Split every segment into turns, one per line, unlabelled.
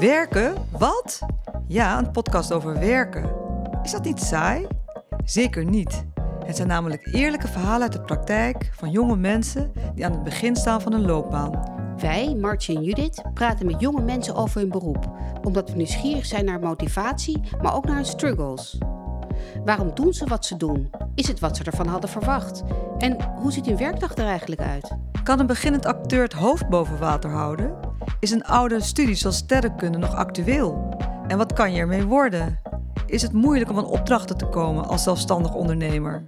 Werken? Wat? Ja, een podcast over werken. Is dat niet saai? Zeker niet. Het zijn namelijk eerlijke verhalen uit de praktijk van jonge mensen die aan het begin staan van een loopbaan.
Wij, Martje en Judith, praten met jonge mensen over hun beroep, omdat we nieuwsgierig zijn naar motivatie, maar ook naar hun struggles. Waarom doen ze wat ze doen? Is het wat ze ervan hadden verwacht? En hoe ziet hun werkdag er eigenlijk uit?
Kan een beginnend acteur het hoofd boven water houden? Is een oude studie zoals sterrenkunde nog actueel? En wat kan je ermee worden? Is het moeilijk om aan opdrachten te komen als zelfstandig ondernemer?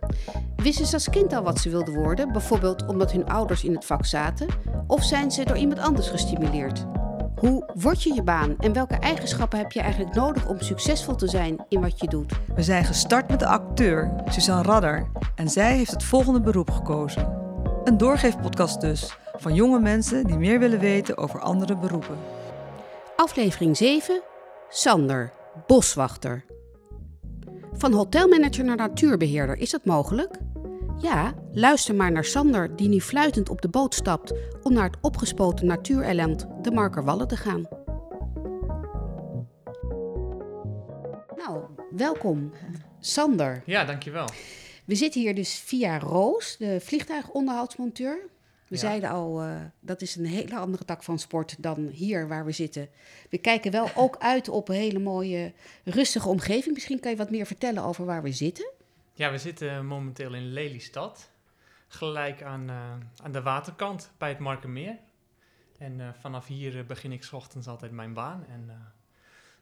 Wisten ze als kind al wat ze wilden worden, bijvoorbeeld omdat hun ouders in het vak zaten? Of zijn ze door iemand anders gestimuleerd? Hoe word je je baan en welke eigenschappen heb je eigenlijk nodig om succesvol te zijn in wat je doet?
We zijn gestart met de acteur, Suzanne Radder. En zij heeft het volgende beroep gekozen. Een doorgeefpodcast dus, van jonge mensen die meer willen weten over andere beroepen.
Aflevering 7. Sander, boswachter. Van hotelmanager naar natuurbeheerder, is dat mogelijk? Ja, luister maar naar Sander, die nu fluitend op de boot stapt om naar het opgespoten natuureiland de Markerwallen te gaan. Nou, welkom, Sander.
Ja, dankjewel.
We zitten hier dus via Roos, de vliegtuigonderhoudsmonteur. We
Ja.
zeiden al, eh, dat is een hele andere tak van sport dan hier waar we zitten. We kijken wel ook uit op een hele mooie, rustige omgeving. Misschien kan je wat meer vertellen over waar we zitten.
Ja, we zitten momenteel in Lelystad. Gelijk aan, eh, aan de waterkant bij het Markermeer. En eh, vanaf hier begin ik 's ochtends altijd mijn baan. En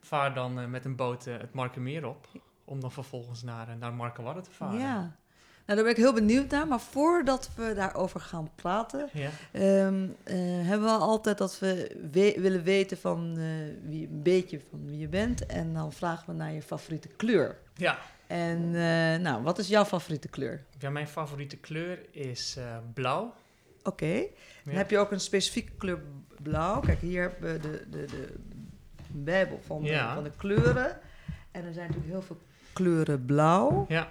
vaar dan met een boot het Markermeer op. Om dan vervolgens naar, naar Markerwadden te varen.
Ja, daar ben ik heel benieuwd naar. Maar voordat we daarover gaan praten,
Ja.
ehm, eh, hebben we altijd dat we we- willen weten van eh, wie, een beetje van wie je bent. En dan vragen we naar je favoriete kleur.
ja.
En eh, nou, wat is jouw favoriete kleur?
Ja, mijn favoriete kleur is blauw.
Oké. Dan
Ja.
heb je ook een specifieke kleur blauw. Kijk, hier hebben we de, de, de bijbel van de, van de kleuren. En er zijn natuurlijk heel veel kleuren blauw.
Ja.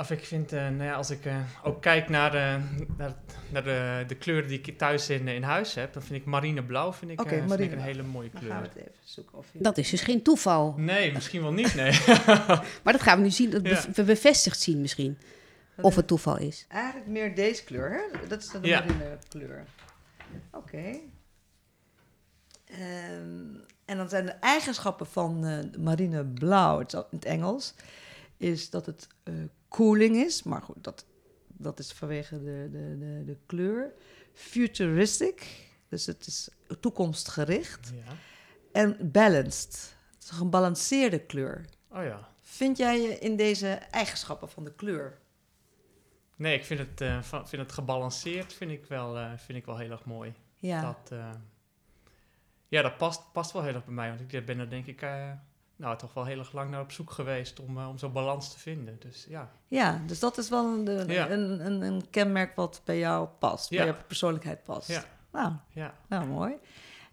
Of ik vind, eh, nou ja, als ik eh, ook kijk naar, de, naar, naar de, de kleuren die ik thuis in, in huis heb, dan vind ik marineblauw vind ik,
Oké,
eh, vind ik een
marineblauw.
hele mooie
Dan
kleur.
gaan we het even zoeken of je...
Dat is dus geen toeval.
Nee, misschien wel niet, nee.
Maar dat gaan we nu zien, dat
Ja.
be- bevestigd zien misschien.
Dat
Of het toeval is.
Eigenlijk meer deze kleur, hè? Dat is de
Ja.
marine kleur. Oké. Ehm, en dan zijn de eigenschappen van eh, marine blauw, het in het Engels, is dat het eh, cooling is. Maar goed, dat, dat is vanwege de, de, de, de kleur. Futuristic, dus het is toekomstgericht.
Ja.
En balanced, het is een gebalanceerde kleur.
Oh ja.
Vind jij je in deze eigenschappen van de kleur?
Nee, ik vind het, eh, vind het gebalanceerd vind ik, wel, eh, vind ik wel heel erg mooi.
Ja.
Dat, eh, ja, dat past, past wel heel erg bij mij. Want ik ben er denk ik nou, toch wel heel erg lang naar op zoek geweest om, eh, om zo'n balans te vinden. Dus ja.
Ja, dus dat is wel een, een,
Ja.
een, een, een kenmerk wat bij jou past,
Ja.
bij jouw persoonlijkheid past.
Ja.
Nou,
ja.
nou, mooi.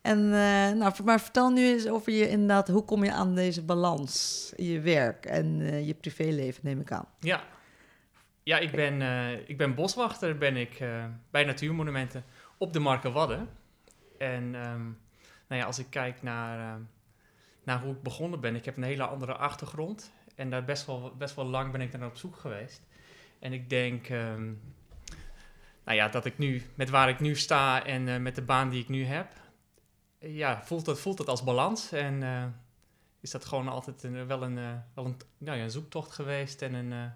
En eh, nou, maar vertel nu eens over je inderdaad, hoe kom je aan deze balans in je werk en eh, je privéleven, neem ik aan.
Ja, ja ik, ben, ik ben boswachter ben ik, bij Natuurmonumenten op de Markerwadden. En ehm, nou ja, als ik kijk naar, ehm, naar hoe ik begonnen ben, ik heb een hele andere achtergrond. En daar best wel, best wel lang ben ik naar op zoek geweest. En ik denk ehm, nou ja, dat ik nu, met waar ik nu sta en eh, met de baan die ik nu heb, ja, voelt het, voelt het als balans. En eh, is dat gewoon altijd een, wel een, eh, wel een, nou ja, een zoektocht geweest en een...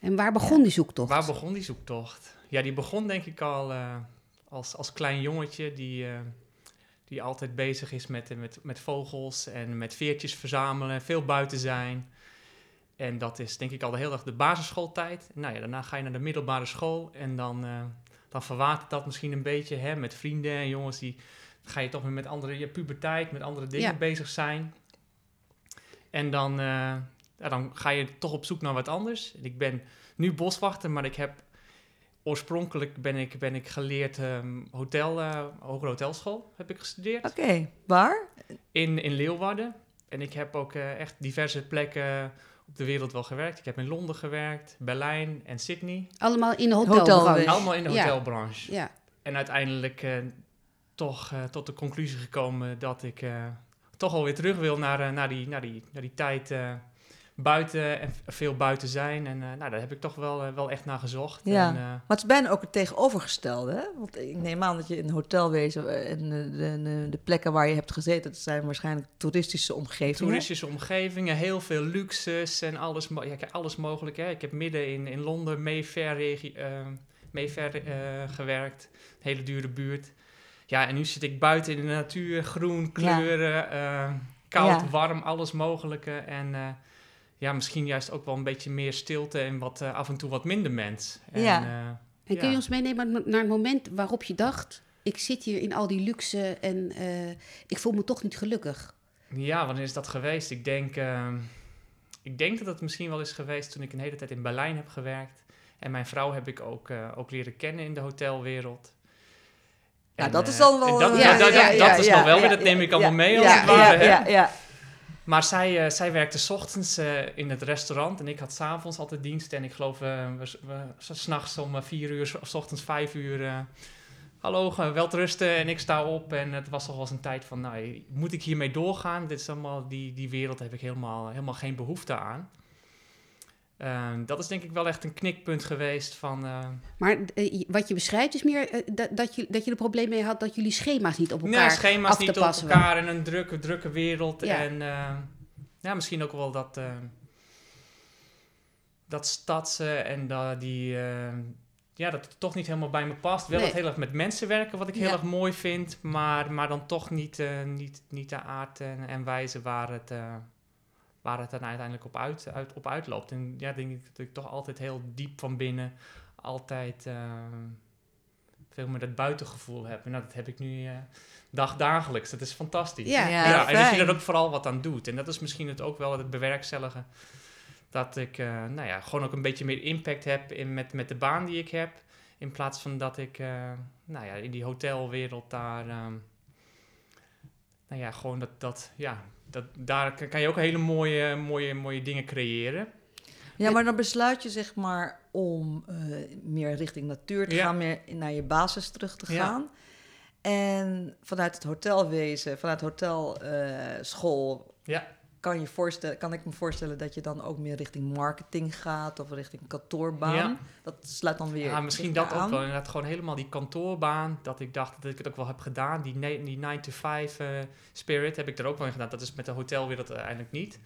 En waar begon die zoektocht?
Waar begon die zoektocht? Ja, die begon denk ik al als, als klein jongetje die, die altijd bezig is met, met, met vogels en met veertjes verzamelen, veel buiten zijn. En dat is denk ik al de hele dag de basisschooltijd. Nou ja, daarna ga je naar de middelbare school en dan, eh, dan verwatert dat misschien een beetje hè, met vrienden en jongens die ga je toch weer met andere je puberteit, met andere dingen
Ja.
bezig zijn. En dan, eh, ja, dan ga je toch op zoek naar wat anders. Ik ben nu boswachter, maar ik heb oorspronkelijk ben ik, ben ik geleerd ehm, hotel, eh hogere hotelschool heb ik gestudeerd
Oké, waar?
in, in Leeuwarden. En ik heb ook eh, echt diverse plekken op de wereld wel gewerkt. Ik heb in Londen gewerkt, Berlijn en Sydney.
Allemaal in de
Hotel-
hotelbranche.
Ja.
Allemaal in de hotelbranche.
Ja.
En uiteindelijk, eh, toch eh, tot de conclusie gekomen dat ik eh, toch alweer terug wil naar, eh, naar, die, naar, die, naar die tijd eh, buiten en veel buiten zijn. En eh, nou, daar heb ik toch wel, eh, wel echt naar gezocht.
Ja.
En, eh,
Maar het is bijna ook het tegenovergestelde. Hè? Want ik neem aan dat je in een hotelwezen en de, de, plekken waar je hebt gezeten, dat zijn waarschijnlijk toeristische omgevingen.
toeristische omgevingen, heel veel luxes en alles, ja, alles mogelijk. Hè. Ik heb midden in, in Londen, Mayfair, Mayfair eh, gewerkt, een hele dure buurt. Ja, en nu zit ik buiten in de natuur, groen, kleuren, koud,
Ja.
warm, alles mogelijke. En ja, misschien juist ook wel een beetje meer stilte en wat, eh, af en toe wat minder mens. En,
Ja.
eh,
En kun je
Ja.
ons meenemen naar het moment waarop je dacht... ik zit hier in al die luxe en eh, ik voel me toch niet gelukkig.
Ja, wanneer is dat geweest? Ik denk, ehm, ik denk dat het misschien wel is geweest toen ik een hele tijd in Berlijn heb gewerkt. En mijn vrouw heb ik ook, eh, ook leren kennen in de hotelwereld.
Ja,
En,
dat is
eh,
dan wel...
Dat,
eh,
dat, dat,
ja,
dat-
ja,
dat is nog wel weer, dat neem ik allemaal
ja,
mee als
ja,
het ware.
Ja, ja.
Maar zij, eh, zij werkte 's ochtends eh, in het restaurant en ik had s'avonds altijd dienst. En ik geloof, eh we, we, s'nachts om vier uur, s ochtends vijf uur... Hallo, rusten en ik sta op. En het was al wel eens een tijd van, nou, moet ik hiermee doorgaan? Dit is allemaal, die, die wereld heb ik helemaal, helemaal geen behoefte aan. Ehm, dat is denk ik wel echt een knikpunt geweest van... eh,
Maar eh, wat je beschrijft is meer eh, dat, dat, je, dat je er probleem mee had... dat jullie schema's niet op
nee,
elkaar
schema's
af te
niet op elkaar en een drukke, drukke wereld.
Ja.
En eh, ja, misschien ook wel dat, dat stadse en dat die... ja, dat het toch niet helemaal bij me past. Wel
Nee.
het heel erg met mensen werken, wat ik heel
Ja.
erg mooi vind. Maar, maar dan toch niet, eh, niet, niet de aard en, en wijze waar het, waar het dan uiteindelijk op, uit, uit, op uitloopt. En ja, denk ik dat ik toch altijd heel diep van binnen altijd eh, veel meer dat buitengevoel heb. En nou, dat heb ik nu eh dagdagelijks. Dat is fantastisch.
Ja,
Ja,
Ja, en dat je er ook vooral wat aan doet. En dat is misschien het ook wel het bewerkstelligen. Dat ik eh, nou ja, gewoon ook een beetje meer impact heb in, met, met de baan die ik heb. In plaats van dat ik eh, nou ja, in die hotelwereld daar. ehm, nou ja, gewoon dat. dat ja, dat, daar kan- je ook hele mooie, mooie, mooie dingen creëren.
Ja, maar dan besluit je zeg maar om eh, meer richting natuur te
Ja.
gaan, meer naar je basis terug te
Ja.
gaan. En vanuit het hotelwezen, vanuit hotelschool,
Ja.
Kan, je voorstellen, kan ik me voorstellen dat je dan ook meer richting marketing gaat of richting kantoorbaan.
Ja.
Dat sluit dan weer.
Ja, misschien
weer
dat ook wel. Inderdaad, gewoon helemaal die kantoorbaan. Dat ik dacht dat ik het ook wel heb gedaan. Die, ne- die 9 to 5 eh, spirit heb ik er ook wel in gedaan. Dat is met de hotelwereld eigenlijk niet.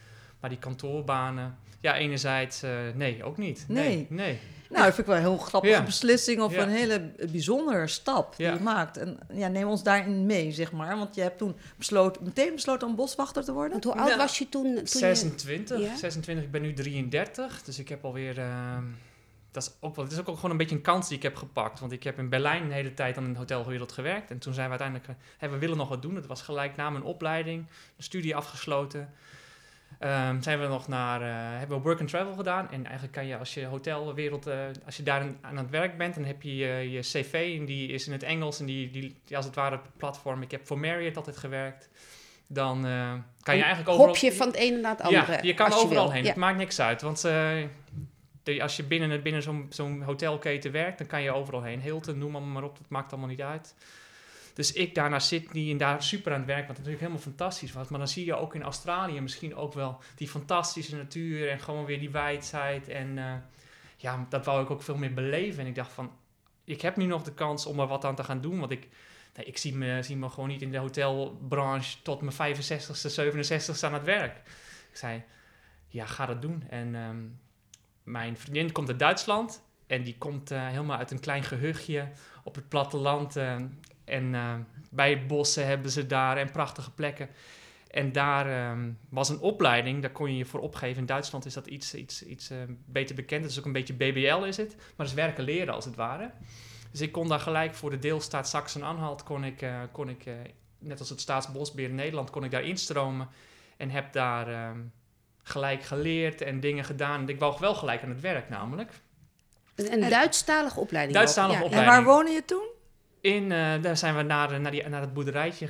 Maar die kantoorbanen, ja, enerzijds, eh, nee, ook niet. Nee.
Nee.
nee.
Nou, dat vind ik wel een heel grappige
Ja.
beslissing of
Ja.
een hele bijzondere stap die
Ja.
je maakt. En ja, neem ons daarin mee, zeg maar. Want je hebt toen besloten, meteen besloten om boswachter te worden.
Want hoe oud was je toen? toen je,
26,
Ja?
26, ik ben nu 33. Dus ik heb alweer... eh, dat is ook wel, het is ook gewoon een beetje een kans die ik heb gepakt. Want ik heb in Berlijn een hele tijd aan de hotelwereld gewerkt. En toen zijn we uiteindelijk... eh, hey, we willen nog wat doen. Het was gelijk na mijn opleiding. De studie afgesloten. Ehm, zijn we nog naar... eh, hebben we work and travel gedaan. En eigenlijk kan je als je hotelwereld... eh, als je daar aan het werk bent, dan heb je je, je cv. En die is in het Engels. En die, die, als het ware platform. Ik heb voor Marriott altijd gewerkt. Dan eh, kan je eigenlijk overal...
Hop je van het ene naar het andere.
Ja, je kan overal heen.
Ja.
Het maakt niks uit. Want eh, de- als je binnen, het- binnen zo'n zo'n hotelketen werkt, dan kan je overal heen. Hilton, noem maar op. Dat maakt allemaal niet uit. Dus ik daar naar Sydney en daar super aan het werk, wat natuurlijk helemaal fantastisch was. Maar dan zie je ook in Australië misschien ook wel die fantastische natuur en gewoon weer die wijdheid. En eh, ja, dat wou ik ook veel meer beleven. En ik dacht van, ik heb nu nog de kans om er wat aan te gaan doen. Want ik, nee, ik zie, me, zie me gewoon niet in de hotelbranche tot mijn 65ste, 67ste aan het werk. Ik zei, ja, ga dat doen. En ehm, mijn vriendin komt uit Duitsland. En die komt eh, helemaal uit een klein gehuchtje op het platteland. eh, en eh, bij bossen hebben ze daar en prachtige plekken. En daar ehm, was een opleiding, daar kon je je voor opgeven. In Duitsland is dat iets, iets, iets eh, beter bekend. Het is ook een beetje BBL is het, maar het is werken leren als het ware. Dus ik kon daar gelijk voor de deelstaat Sachsen-Anhalt, kon ik, eh, kon ik eh, net als het Staatsbosbeheer in Nederland, kon ik daar instromen. En heb daar ehm, gelijk geleerd en dingen gedaan. En ik wou wel gelijk aan het werk namelijk.
Een, Duitsstalige opleiding.
Duitsstalige opleiding.
En waar woonde je toen?
Eh, daar zijn we naar, naar, die, naar het boerderijtje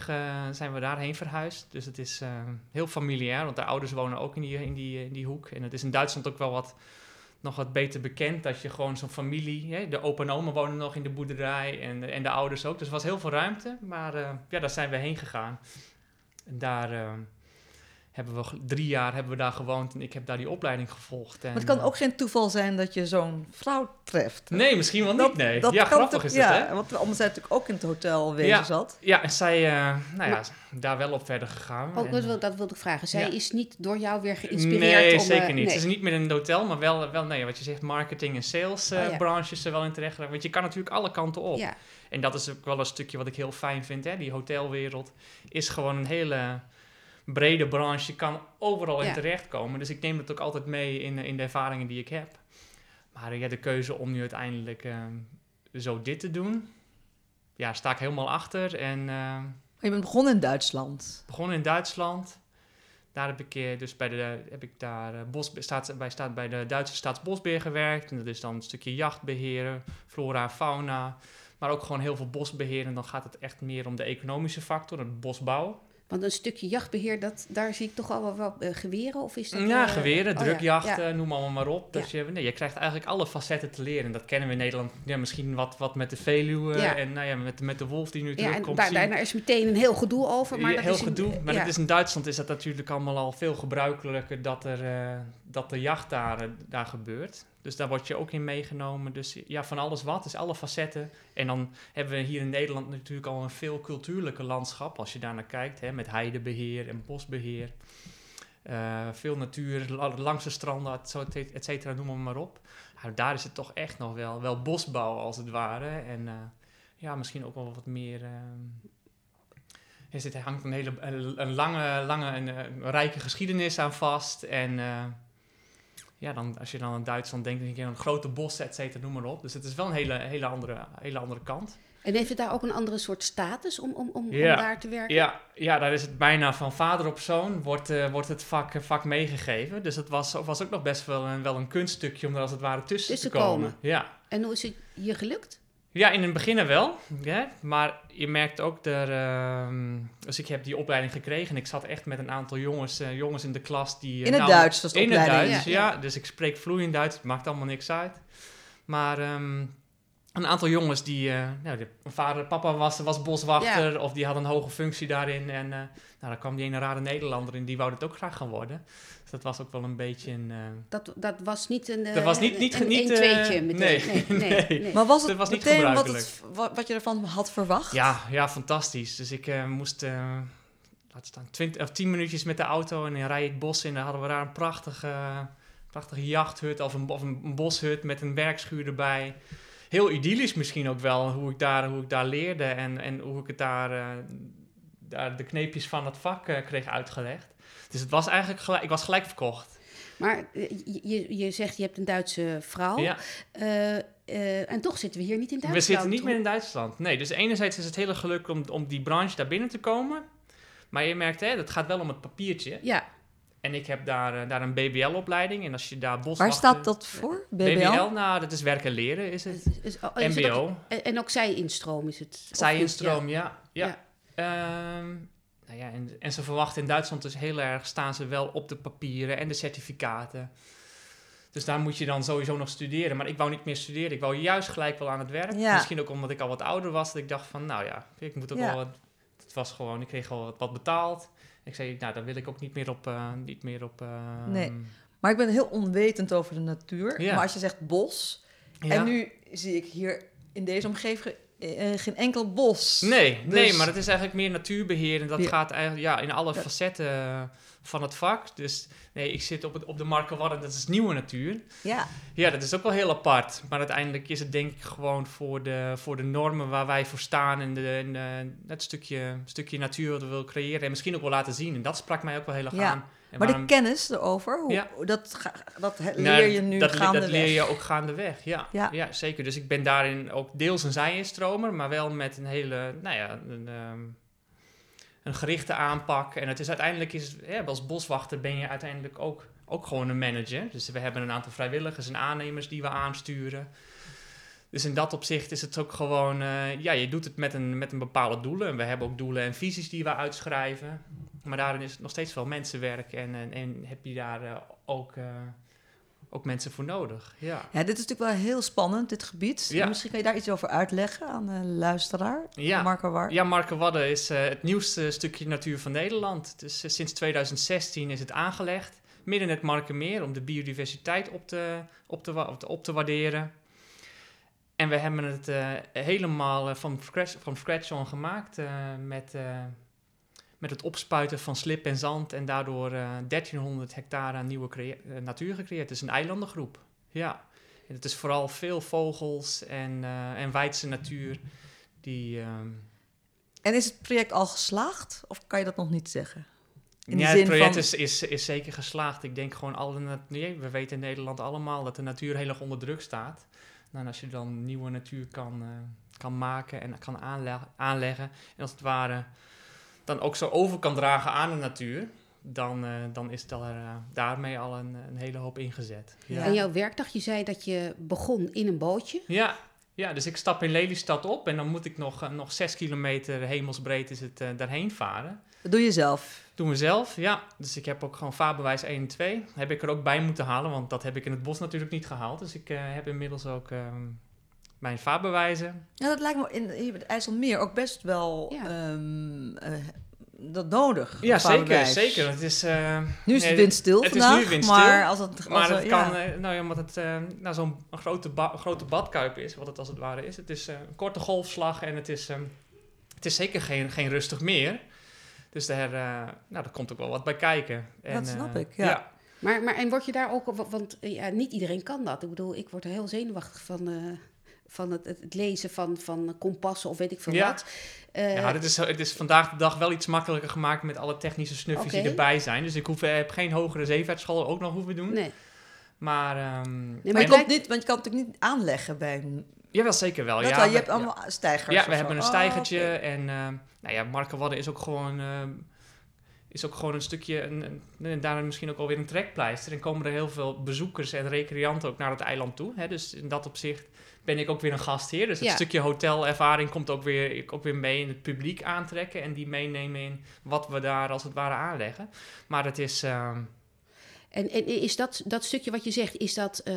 zijn we daarheen verhuisd. Dus het is eh, heel familiair, want de ouders wonen ook in die, in, die, hoek. En het is in Duitsland ook wel wat, nog wat beter bekend. Dat je gewoon zo'n familie, hè, de opa en oma wonen nog in de boerderij en, en de ouders ook. Dus er was heel veel ruimte. Maar eh, ja, daar zijn we heen gegaan. En daar eh, hebben we drie jaar hebben we daar gewoond en ik heb daar die opleiding gevolgd. En,
Maar het kan
eh,
ook geen toeval zijn dat je zo'n vrouw treft.
Nee, misschien wel niet, nee. ja, grappig
toch-
is het,
ja,
hè?
want anders zijn natuurlijk ook in het hotel wezen
Ja.
zat.
Ja, en zij, eh, nou ja, daar wel op verder gegaan.
Oh,
En,
dat, wil, dat wilde ik vragen. Zij
ja.
is niet door jou weer geïnspireerd
Nee,
om...
zeker
eh,
niet.
nee.
Het is niet meer in een hotel, maar wel, wel nee, wat je zegt, marketing en sales eh,
Oh, ja.
branches er wel in terecht. Want je kan natuurlijk alle kanten op.
Ja,
En dat is ook wel een stukje wat ik heel fijn vind. Hè? Die hotelwereld is gewoon een hele brede branche. Je kan overal in terechtkomen. Dus ik neem dat ook altijd mee in, in de ervaringen die ik heb. Maar eh, ja, de keuze om nu uiteindelijk eh, zo dit te doen, ja, sta ik helemaal achter. En eh,
je bent begonnen in Duitsland.
begonnen in Duitsland. Daar heb ik eh, dus bij de heb ik daar eh, bos, staat, bij, staat bij de Duitse Staatsbosbeheer gewerkt. En dat is dan een stukje jachtbeheren, flora en fauna. Maar ook gewoon heel veel bosbeheer. En dan gaat het echt meer om de economische factor, het bosbouw.
Want een stukje jachtbeheer, dat, daar zie ik toch al wel wat eh, geweren? Of is dat,
Ja,
eh,
geweren,
oh ja,
drukjachten,
ja.
noem allemaal maar op. Dat je, nee, je krijgt eigenlijk alle facetten te leren. En dat kennen we in Nederland ja, misschien wat, wat met de Veluwe
Ja.
en nou ja, met, met de wolf die nu
Ja,
terugkomt.
en daar, daarna is meteen een heel gedoe over. Maar
Ja,
dat
heel
is in-
gedoe. Maar
ja.
dat is in Duitsland is dat natuurlijk allemaal al veel gebruikelijker dat, er, eh, dat de jacht daar, eh, daar gebeurt. Dus daar word je ook in meegenomen. Dus ja, van alles wat, dus alle facetten. En dan hebben we hier in Nederland natuurlijk al een veel cultuurlijker landschap. Als je daar naar kijkt, hè, met heidebeheer en bosbeheer. Eh, veel natuur, la- langs de stranden, et cetera, noem maar, maar op. Nou, daar is het toch echt nog wel, wel bosbouw als het ware. En eh, ja, misschien ook wel wat meer... er zit, er hangt een hele een, lange, lange en, rijke geschiedenis aan vast. En ja, dan, als je dan aan Duitsland denkt, denk je aan grote bossen, et cetera, noem maar op. Dus het is wel een hele, hele, andere, hele andere kant.
En heeft het daar ook een andere soort status om, om, om,
Ja.
om daar te werken?
Ja, ja, daar is het bijna van vader op zoon, wordt, eh, wordt het vak, vak meegegeven. Dus het was, was ook nog best wel een, wel een kunststukje om er als het ware tussen,
Tussen
te komen.
komen.
Ja.
En hoe is het je gelukt?
Ja, in het begin wel. Ja, maar je merkt ook, er, ehm, dus ik heb die opleiding gekregen en ik zat echt met een aantal jongens, eh, jongens in de klas die... eh,
In het
nou,
Duits, dat is de
In het
opleiding.
Duits,
Ja,
ja,
ja.
Dus ik spreek vloeiend Duits, het maakt allemaal niks uit. Maar ehm, een aantal jongens die... eh nou, de vader, papa was, was boswachter of die had een hoge functie daarin. En eh, nou, daar kwam die ene rare Nederlander in, die wou dat ook graag gaan worden. Dus dat was ook wel een beetje een... eh,
Dat, dat was niet een,
Dat was niet- niet-
een,
niet,
een tweetje meteen.
nee,
Nee, nee,
nee.
nee.
Maar was het
Dat was niet
meteen wat,
gebruikelijk.
het, wat, je ervan had verwacht?
Ja, ja, fantastisch. Dus ik eh, moest, eh laat staan, 20, of 10 minuutjes met de auto en dan rij je het bos in. Dan hadden we daar een prachtige, prachtige jachthut of een, of een boshut met een werkschuur erbij. Heel idyllisch misschien ook wel, hoe ik daar, hoe ik daar leerde en, en hoe ik het daar, eh, daar de kneepjes van het vak eh, kreeg uitgelegd. Dus het was eigenlijk gelijk, ik was gelijk verkocht.
Maar eh, je, je- zegt je hebt een Duitse vrouw.
Ja.
En toch zitten we hier niet in Duitsland.
We zitten niet meer in Duitsland. Nee, dus enerzijds is het hele geluk om, om die branche daar binnen te komen. Maar je merkt, hè, het gaat wel om het papiertje.
Ja,
En ik heb daar, eh, daar een BBL-opleiding. En als je daar boswachter...
Waar staat dat voor? BBL?
BBL, nou, dat is werken leren, is het.
is- is- oh, is het ook-
MBO.
en, en ook zij instroom is het. of
Zij
niet?
in stroom, ja. ja.
Ja.
Ehm, nou ja en, en ze verwachten in Duitsland dus heel erg... staan ze wel op de papieren en de certificaten. Dus daar moet je dan sowieso nog studeren. Maar ik wou niet meer studeren. Ik wou juist gelijk wel aan het werk.
Ja.
Misschien ook omdat ik al wat ouder was. Dat ik dacht van, nou ja, ik moet ook wel... wat- Het was gewoon, ik kreeg al wat betaald. Ik zei, nou, daar wil ik ook niet meer op... eh, niet meer op ehm,
Nee. Maar ik ben heel onwetend over de natuur.
Ja.
Maar als je zegt bos...
ja.
En nu zie ik hier in deze omgeving eh, eh, geen enkel bos.
Nee, nee,
Dus-
maar het is eigenlijk meer natuurbeheer. En dat
Ja.
gaat eigenlijk ja, in alle
Ja.
facetten eh, van het vak. Dus nee, ik zit op, het, op de Markenwadden, dat is nieuwe natuur.
Ja,
Ja, dat is ook wel heel apart. Maar uiteindelijk is het denk ik gewoon voor de, voor de normen waar wij voor staan. En, de, en het stukje, stukje natuur wat we willen creëren. En misschien ook wel laten zien. En dat sprak mij ook wel heel erg
Ja.
aan. En
maar de kennis erover, hoe,
Ja.
dat, dat he- leer
Nou,
je nu
dat,
gaandeweg.
Dat leer je ook gaandeweg, ja.
Ja.
ja. zeker. Dus ik ben daarin ook deels een zij-instromer, maar wel met een hele, nou ja, een, ehm, een gerichte aanpak. En het is uiteindelijk, is, ja, als boswachter ben je uiteindelijk ook, ook gewoon een manager. Dus we hebben een aantal vrijwilligers en aannemers die we aansturen. Dus in dat opzicht is het ook gewoon, eh, ja, je doet het met een, met een bepaalde doelen. En we hebben ook doelen en visies die we uitschrijven. Maar daarin is het nog steeds wel mensenwerk en, en, en heb je daar eh, ook, eh, ook mensen voor nodig. Ja.
Ja, dit is natuurlijk wel heel spannend, dit gebied.
Ja.
Misschien kan je daar iets over uitleggen aan de luisteraar.
Ja.
Marco War.
Ja, Markenwadde is eh, het nieuwste stukje natuur van Nederland. Dus sinds 2016 is het aangelegd. Midden in het Markenmeer om de biodiversiteit op te, op te, op te, waarderen. En we hebben het helemaal van, scratch, van scratch on gemaakt. met, met het opspuiten van slip en zand. En daardoor eh 1300 hectare aan nieuwe eh, natuur gecreëerd. Het is een eilandengroep. Ja. En het is vooral veel vogels en, eh en wijdse natuur. Die, ehm,
En is het project al geslaagd? Of kan je dat nog niet zeggen? In
ja, het project
van-
is, is, is zeker geslaagd. Ik denk gewoon, alle nee, we weten in Nederland allemaal dat de natuur heel erg onder druk staat. Nou, en als je dan nieuwe natuur kan, eh, kan maken en kan aanle- aanleggen, en als het ware dan ook zo over kan dragen aan de natuur, dan, eh, dan is daar, eh, daarmee al een, een hele hoop ingezet.
Ja.
En jouw werkdag, je zei dat je begon in een bootje.
Ja, ja, dus ik stap in Lelystad op en dan moet ik nog, eh, nog zes kilometer hemelsbreed is het, eh, daarheen varen.
Dat doe je zelf.
Doen we zelf, ja. Dus ik heb ook gewoon vaarbewijs 1 en 2. Heb ik er ook bij moeten halen, want dat heb ik in het bos natuurlijk niet gehaald. Dus ik eh, heb inmiddels ook ehm, mijn vaarbewijzen.
Ja, dat lijkt me in, hier bij het IJsselmeer ook best wel
Ja.
ehm, eh, dat nodig.
Ja, zeker, zeker. Het is, eh,
Nu is
nee,
het windstil
het is
vandaag,
nu windstil,
maar als het... Als
Maar het
ja.
kan, eh, nou ja, omdat het eh, nou, zo'n een grote, ba- grote badkuip is, wat het als het ware is. Het is eh, een korte golfslag en het is, ehm, het is zeker geen, geen rustig meer. Dus daar, eh, nou, daar komt ook wel wat bij kijken. En,
Dat snap ik, ja.
Maar, maar en word je daar ook, wa- want ja, niet iedereen kan dat. Ik bedoel, ik word er heel zenuwachtig van, eh, van het, het, lezen van, van kompassen of weet ik veel
Ja.
wat. Eh,
Ja, het is, het is vandaag de dag wel iets makkelijker gemaakt met alle technische snufjes die erbij zijn. Dus ik hoef, eh, heb geen hogere zeevaartschool ook nog hoeven doen.
Nee.
Maar, ehm,
maar
Maar je, komt niet, want je kan het natuurlijk niet aanleggen bij een...
jawel, zeker wel.
dat
ja,
wel, je
we-
hebt allemaal stijgers
Ja, we
zo.
hebben een
Oh,
stijgertje. En uh, nou ja, Markenwadde is ook gewoon... ehm, is ook gewoon een stukje, een, en daarna misschien ook alweer een trekpleister. En komen er heel veel bezoekers en recreanten ook naar het eiland toe. Hè? Dus in dat opzicht ben ik ook weer een gastheer. Dus het
Ja.
stukje hotelervaring komt ook weer, ook weer mee in het publiek aantrekken. En die meenemen in wat we daar als het ware aanleggen. Maar het is... ehm,
En, en is dat, dat stukje wat je zegt, is dat... eh,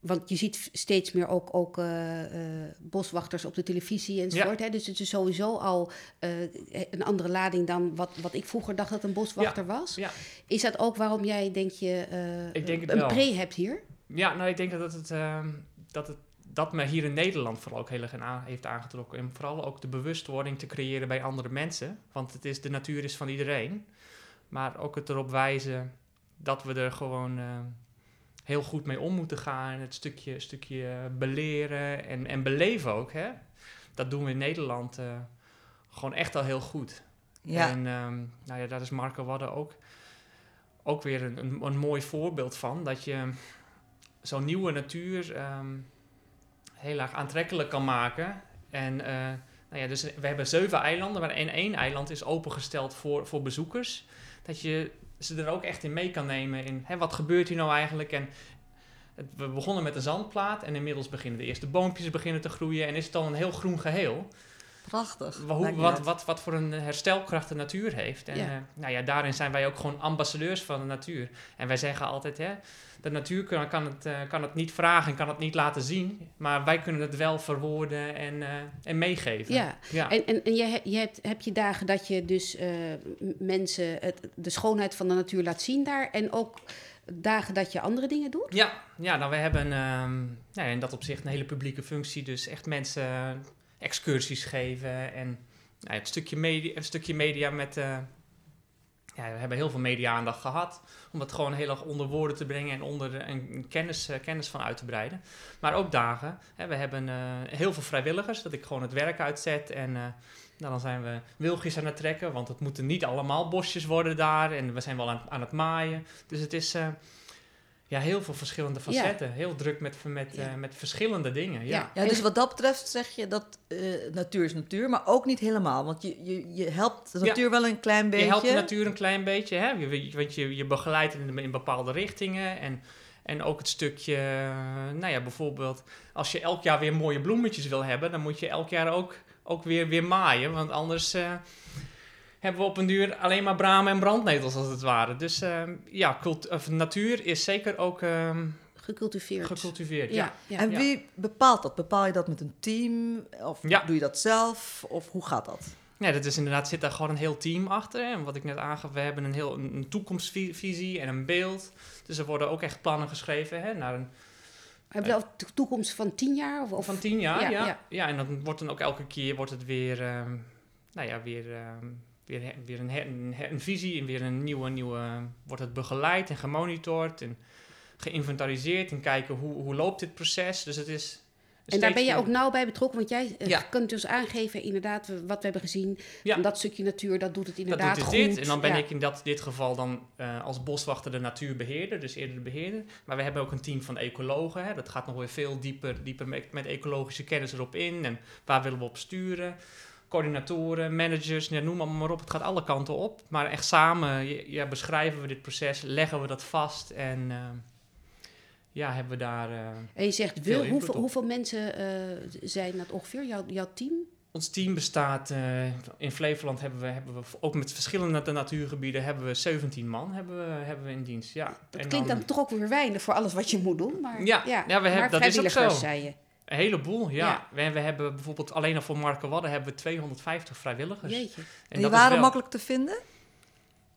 want je ziet steeds meer ook, ook eh, eh, boswachters op de televisie enzovoort. Hè? Dus het is sowieso al een andere lading dan wat, wat ik vroeger dacht dat een boswachter was.
ja,
Is dat ook waarom jij, denk je,
Ik denk het
een
wel.
pre hebt hier?
Ja, nou, ik denk dat het, ehm, dat het dat me hier in Nederland vooral ook heel erg aan, heeft aangetrokken. En vooral ook de bewustwording te creëren bij andere mensen. Want het is, de natuur is van iedereen. Maar ook het erop wijzen dat we er gewoon eh, heel goed mee om moeten gaan. Het stukje, stukje eh, beleren en, en beleven ook. Hè? Dat doen we in Nederland eh, gewoon echt al heel goed.
Ja,
En ehm, nou ja, daar is Marco Wadde ook, ook weer een, een, een mooi voorbeeld van. Dat je zo'n nieuwe natuur ehm, heel erg aantrekkelijk kan maken. En eh, nou ja, dus we hebben zeven eilanden, maar één, één eiland is opengesteld voor, voor bezoekers. Dat je ze er ook echt in mee kan nemen in hè, wat gebeurt hier nou eigenlijk. En het, we begonnen met een zandplaat en inmiddels beginnen de eerste boompjes beginnen te groeien. En is het dan een heel groen geheel.
prachtig.
Hoe- wat, wat, wat voor een herstelkracht de natuur heeft. En
Ja.
eh, nou ja, daarin zijn wij ook gewoon ambassadeurs van de natuur. En wij zeggen altijd, hè, de natuur kan, kan, het, eh, kan het niet vragen en kan het niet laten zien. Maar wij kunnen het wel verwoorden en, eh, en meegeven.
Ja,
ja.
en, en, en je, je hebt, heb je dagen dat je dus eh, mensen het, de schoonheid van de natuur laat zien daar. En ook dagen dat je andere dingen doet.
Ja, ja nou, we hebben ehm, nou, in dat opzicht een hele publieke functie. Dus echt mensen excursies geven. En nou, het stukje media, een stukje media met... ja, we hebben heel veel media-aandacht gehad. Om het gewoon heel erg onder woorden te brengen en onder de- en kennis, eh, kennis van uit te breiden. Maar ook dagen. Hè, we hebben eh, heel veel vrijwilligers, dat ik gewoon het werk uitzet. En eh, nou, dan zijn we wilgjes aan het trekken, want het moeten niet allemaal bosjes worden daar. En we zijn wel aan, aan het maaien. Dus het is ja, heel veel verschillende facetten. Heel druk met, met,
Ja.
eh, met verschillende dingen. Ja.
Ja, dus wat dat betreft zeg je dat eh, natuur is natuur, maar ook niet helemaal. Want je, je, je helpt de
Ja.
natuur wel een klein beetje.
Je helpt de natuur een klein beetje, hè? Je- want je, je begeleidt in, in bepaalde richtingen. En, en ook het stukje, eh, nou ja, bijvoorbeeld als je elk jaar weer mooie bloemetjes wil hebben, dan moet je elk jaar ook, ook weer, weer maaien. Want anders eh, hebben we op een duur alleen maar bramen en brandnetels als het ware. Dus eh, ja, of natuur is zeker ook, ehm,
gecultiveerd.
gecultiveerd. Ja.
ja, ja.
En
Ja.
wie bepaalt dat? Bepaal je dat met een team? Of
Ja.
doe je dat zelf? Of hoe gaat dat?
Ja, dat is inderdaad, zit daar gewoon een heel team achter. En wat ik net aangaf, we hebben een heel een toekomstvisie en een beeld. Dus er worden ook echt plannen geschreven hè, naar een
Hebben we de toekomst van tien jaar? Of, of
van tien jaar.
Ja,
Ja,
ja.
ja. en dan wordt dan ook elke keer wordt het weer, ehm, nou ja, weer, ehm, weer, een, visie en weer een nieuwe, nieuwe, wordt het begeleid en gemonitord en geïnventariseerd en kijken hoe, hoe loopt dit proces. Dus het is
En daar ben je ook nauw bij betrokken, want jij eh,
Ja.
kunt dus aangeven, inderdaad, wat we hebben gezien.
Ja.
Dat stukje natuur, dat doet het
Dat
inderdaad
doet
goed.
het dit. En dan ben
Ja.
ik in dat, dit geval dan eh, als boswachter de natuurbeheerder, dus eerder de beheerder. Maar we hebben ook een team van ecologen. Hè. Dat gaat nog weer veel dieper, dieper met, met ecologische kennis erop in. En waar willen we op sturen? Coördinatoren, managers, ja, noem maar, maar op. Het gaat alle kanten op. Maar echt samen ja, beschrijven we dit proces, leggen we dat vast. En eh, ja, hebben we daar... eh,
En je zegt, wil, hoeveel, hoeveel mensen eh, zijn dat ongeveer, jouw, jouw team?
Ons team bestaat, in Flevoland hebben we, hebben we ook met verschillende natuurgebieden hebben we 17 man hebben we, hebben we in dienst. Ja.
Dat
En
klinkt dan, toch ook weer weinig voor alles wat je moet doen. Maar,
Ja, ja, we hebben- dat is ook zo.
zei je.
Een heleboel, ja.
Ja.
We, we hebben bijvoorbeeld alleen al voor Markenwadden hebben we 250 vrijwilligers.
Jeetje.
En
En
die waren
wel-
makkelijk te vinden?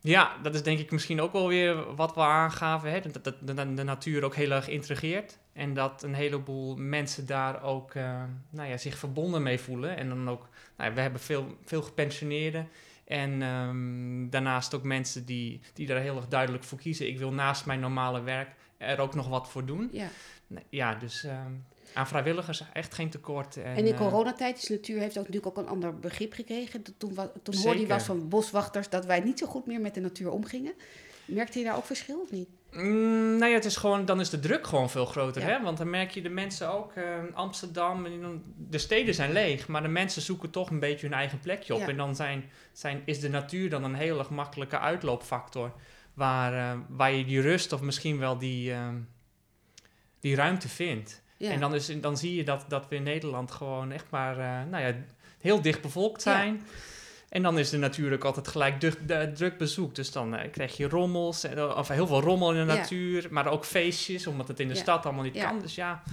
Ja, dat is denk ik misschien ook wel weer wat we aangaven. Hè? Dat, dat de, de natuur ook heel erg intrigeert. En dat een heleboel mensen daar ook eh, nou ja, zich verbonden mee voelen. En dan ook, nou ja, we hebben veel, veel gepensioneerden. En ehm, daarnaast ook mensen die, die er heel erg duidelijk voor kiezen. Ik wil naast mijn normale werk er ook nog wat voor doen.
Ja.
Nee, Ja, dus ehm, aan vrijwilligers echt geen tekort. En,
En in
eh,
coronatijd is natuur heeft ook natuurlijk ook een ander begrip gekregen. Toen, wa- toen hoorde je was van boswachters dat wij niet zo goed meer met de natuur omgingen. Merkte je daar ook verschil of niet?
Mm, nou ja, het is gewoon, dan is de druk gewoon veel groter.
Ja.
Hè? Want dan merk je de mensen ook, eh, Amsterdam, de steden zijn leeg, maar de mensen zoeken toch een beetje hun eigen plekje op.
Ja.
En dan zijn, zijn, is de natuur dan een heel erg makkelijke uitloopfactor. Waar, eh, waar je die rust of misschien wel die, die ruimte vindt.
Ja.
En dan, is, dan zie je dat, dat we in Nederland gewoon echt maar eh, nou ja, heel dicht bevolkt
Ja.
zijn. En dan is er natuurlijk altijd gelijk druk, bezoek. Dus dan eh, krijg je rommels, en, of heel veel rommel in de
Ja.
natuur. Maar ook feestjes, omdat het in de
Ja.
stad allemaal niet
Ja.
kan. Dus ja,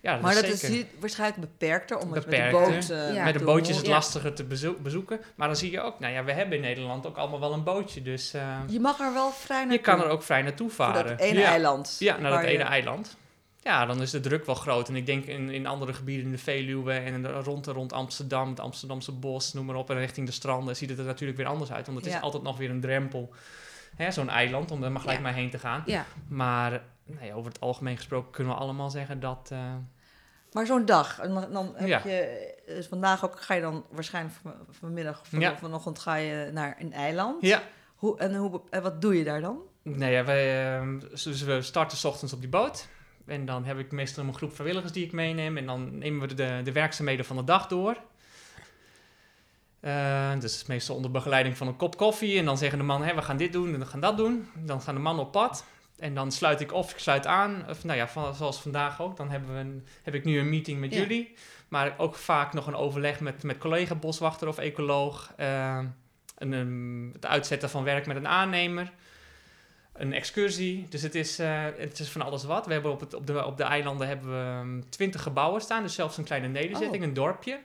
ja dat
Maar
is
dat is
zeker.
waarschijnlijk beperkter, omdat
Beperkter.
met de boot... eh,
Ja.
Met een bootje is het.
Ja.
lastiger te bezo- bezoeken. Maar dan zie je ook, nou ja, we hebben in Nederland ook allemaal wel een bootje. Dus eh,
Je mag er wel vrij naartoe.
je kan er ook vrij naartoe varen.
dat ene
ja.
eiland.
Ja, naar dat
je-
ene eiland. Ja, dan is de druk wel groot. En ik denk in, in andere gebieden, in de Veluwe en de- rond, rond Amsterdam, het Amsterdamse bos, noem maar op, en richting de stranden, ziet het er natuurlijk weer anders uit. Want het
Ja.
is altijd nog weer een drempel, hè, zo'n eiland, om er maar gelijk
Ja.
maar heen te gaan.
Ja.
Maar nou ja, over het algemeen gesproken kunnen we allemaal zeggen dat... eh,
Maar zo'n dag, en dan, dan heb je... Dus vandaag ook ga je dan waarschijnlijk van, vanmiddag of vanochtend ga je naar een eiland.
ja,
Hoe, en, hoe, en wat doe je daar dan?
nou ja, wij, eh, dus we starten 's ochtends op die boot. En dan heb ik meestal een groep vrijwilligers die ik meeneem. En dan nemen we de, de werkzaamheden van de dag door. Eh, dus meestal onder begeleiding van een kop koffie. En dan zeggen de mannen, hè, we gaan dit doen en we gaan dat doen. Dan gaan de mannen op pad. En dan sluit ik of ik sluit aan. Of nou ja, van, zoals vandaag ook. Dan hebben we een, heb ik nu een meeting met
Ja.
jullie. Maar ook vaak nog een overleg met, met collega boswachter of ecoloog. Eh, een, een- het uitzetten van werk met een aannemer. Een excursie. Dus het is, eh, het is van alles wat. We hebben op, het, op, de, op de eilanden hebben we twintig gebouwen staan. Dus zelfs een kleine nederzetting,
Oh.
een dorpje.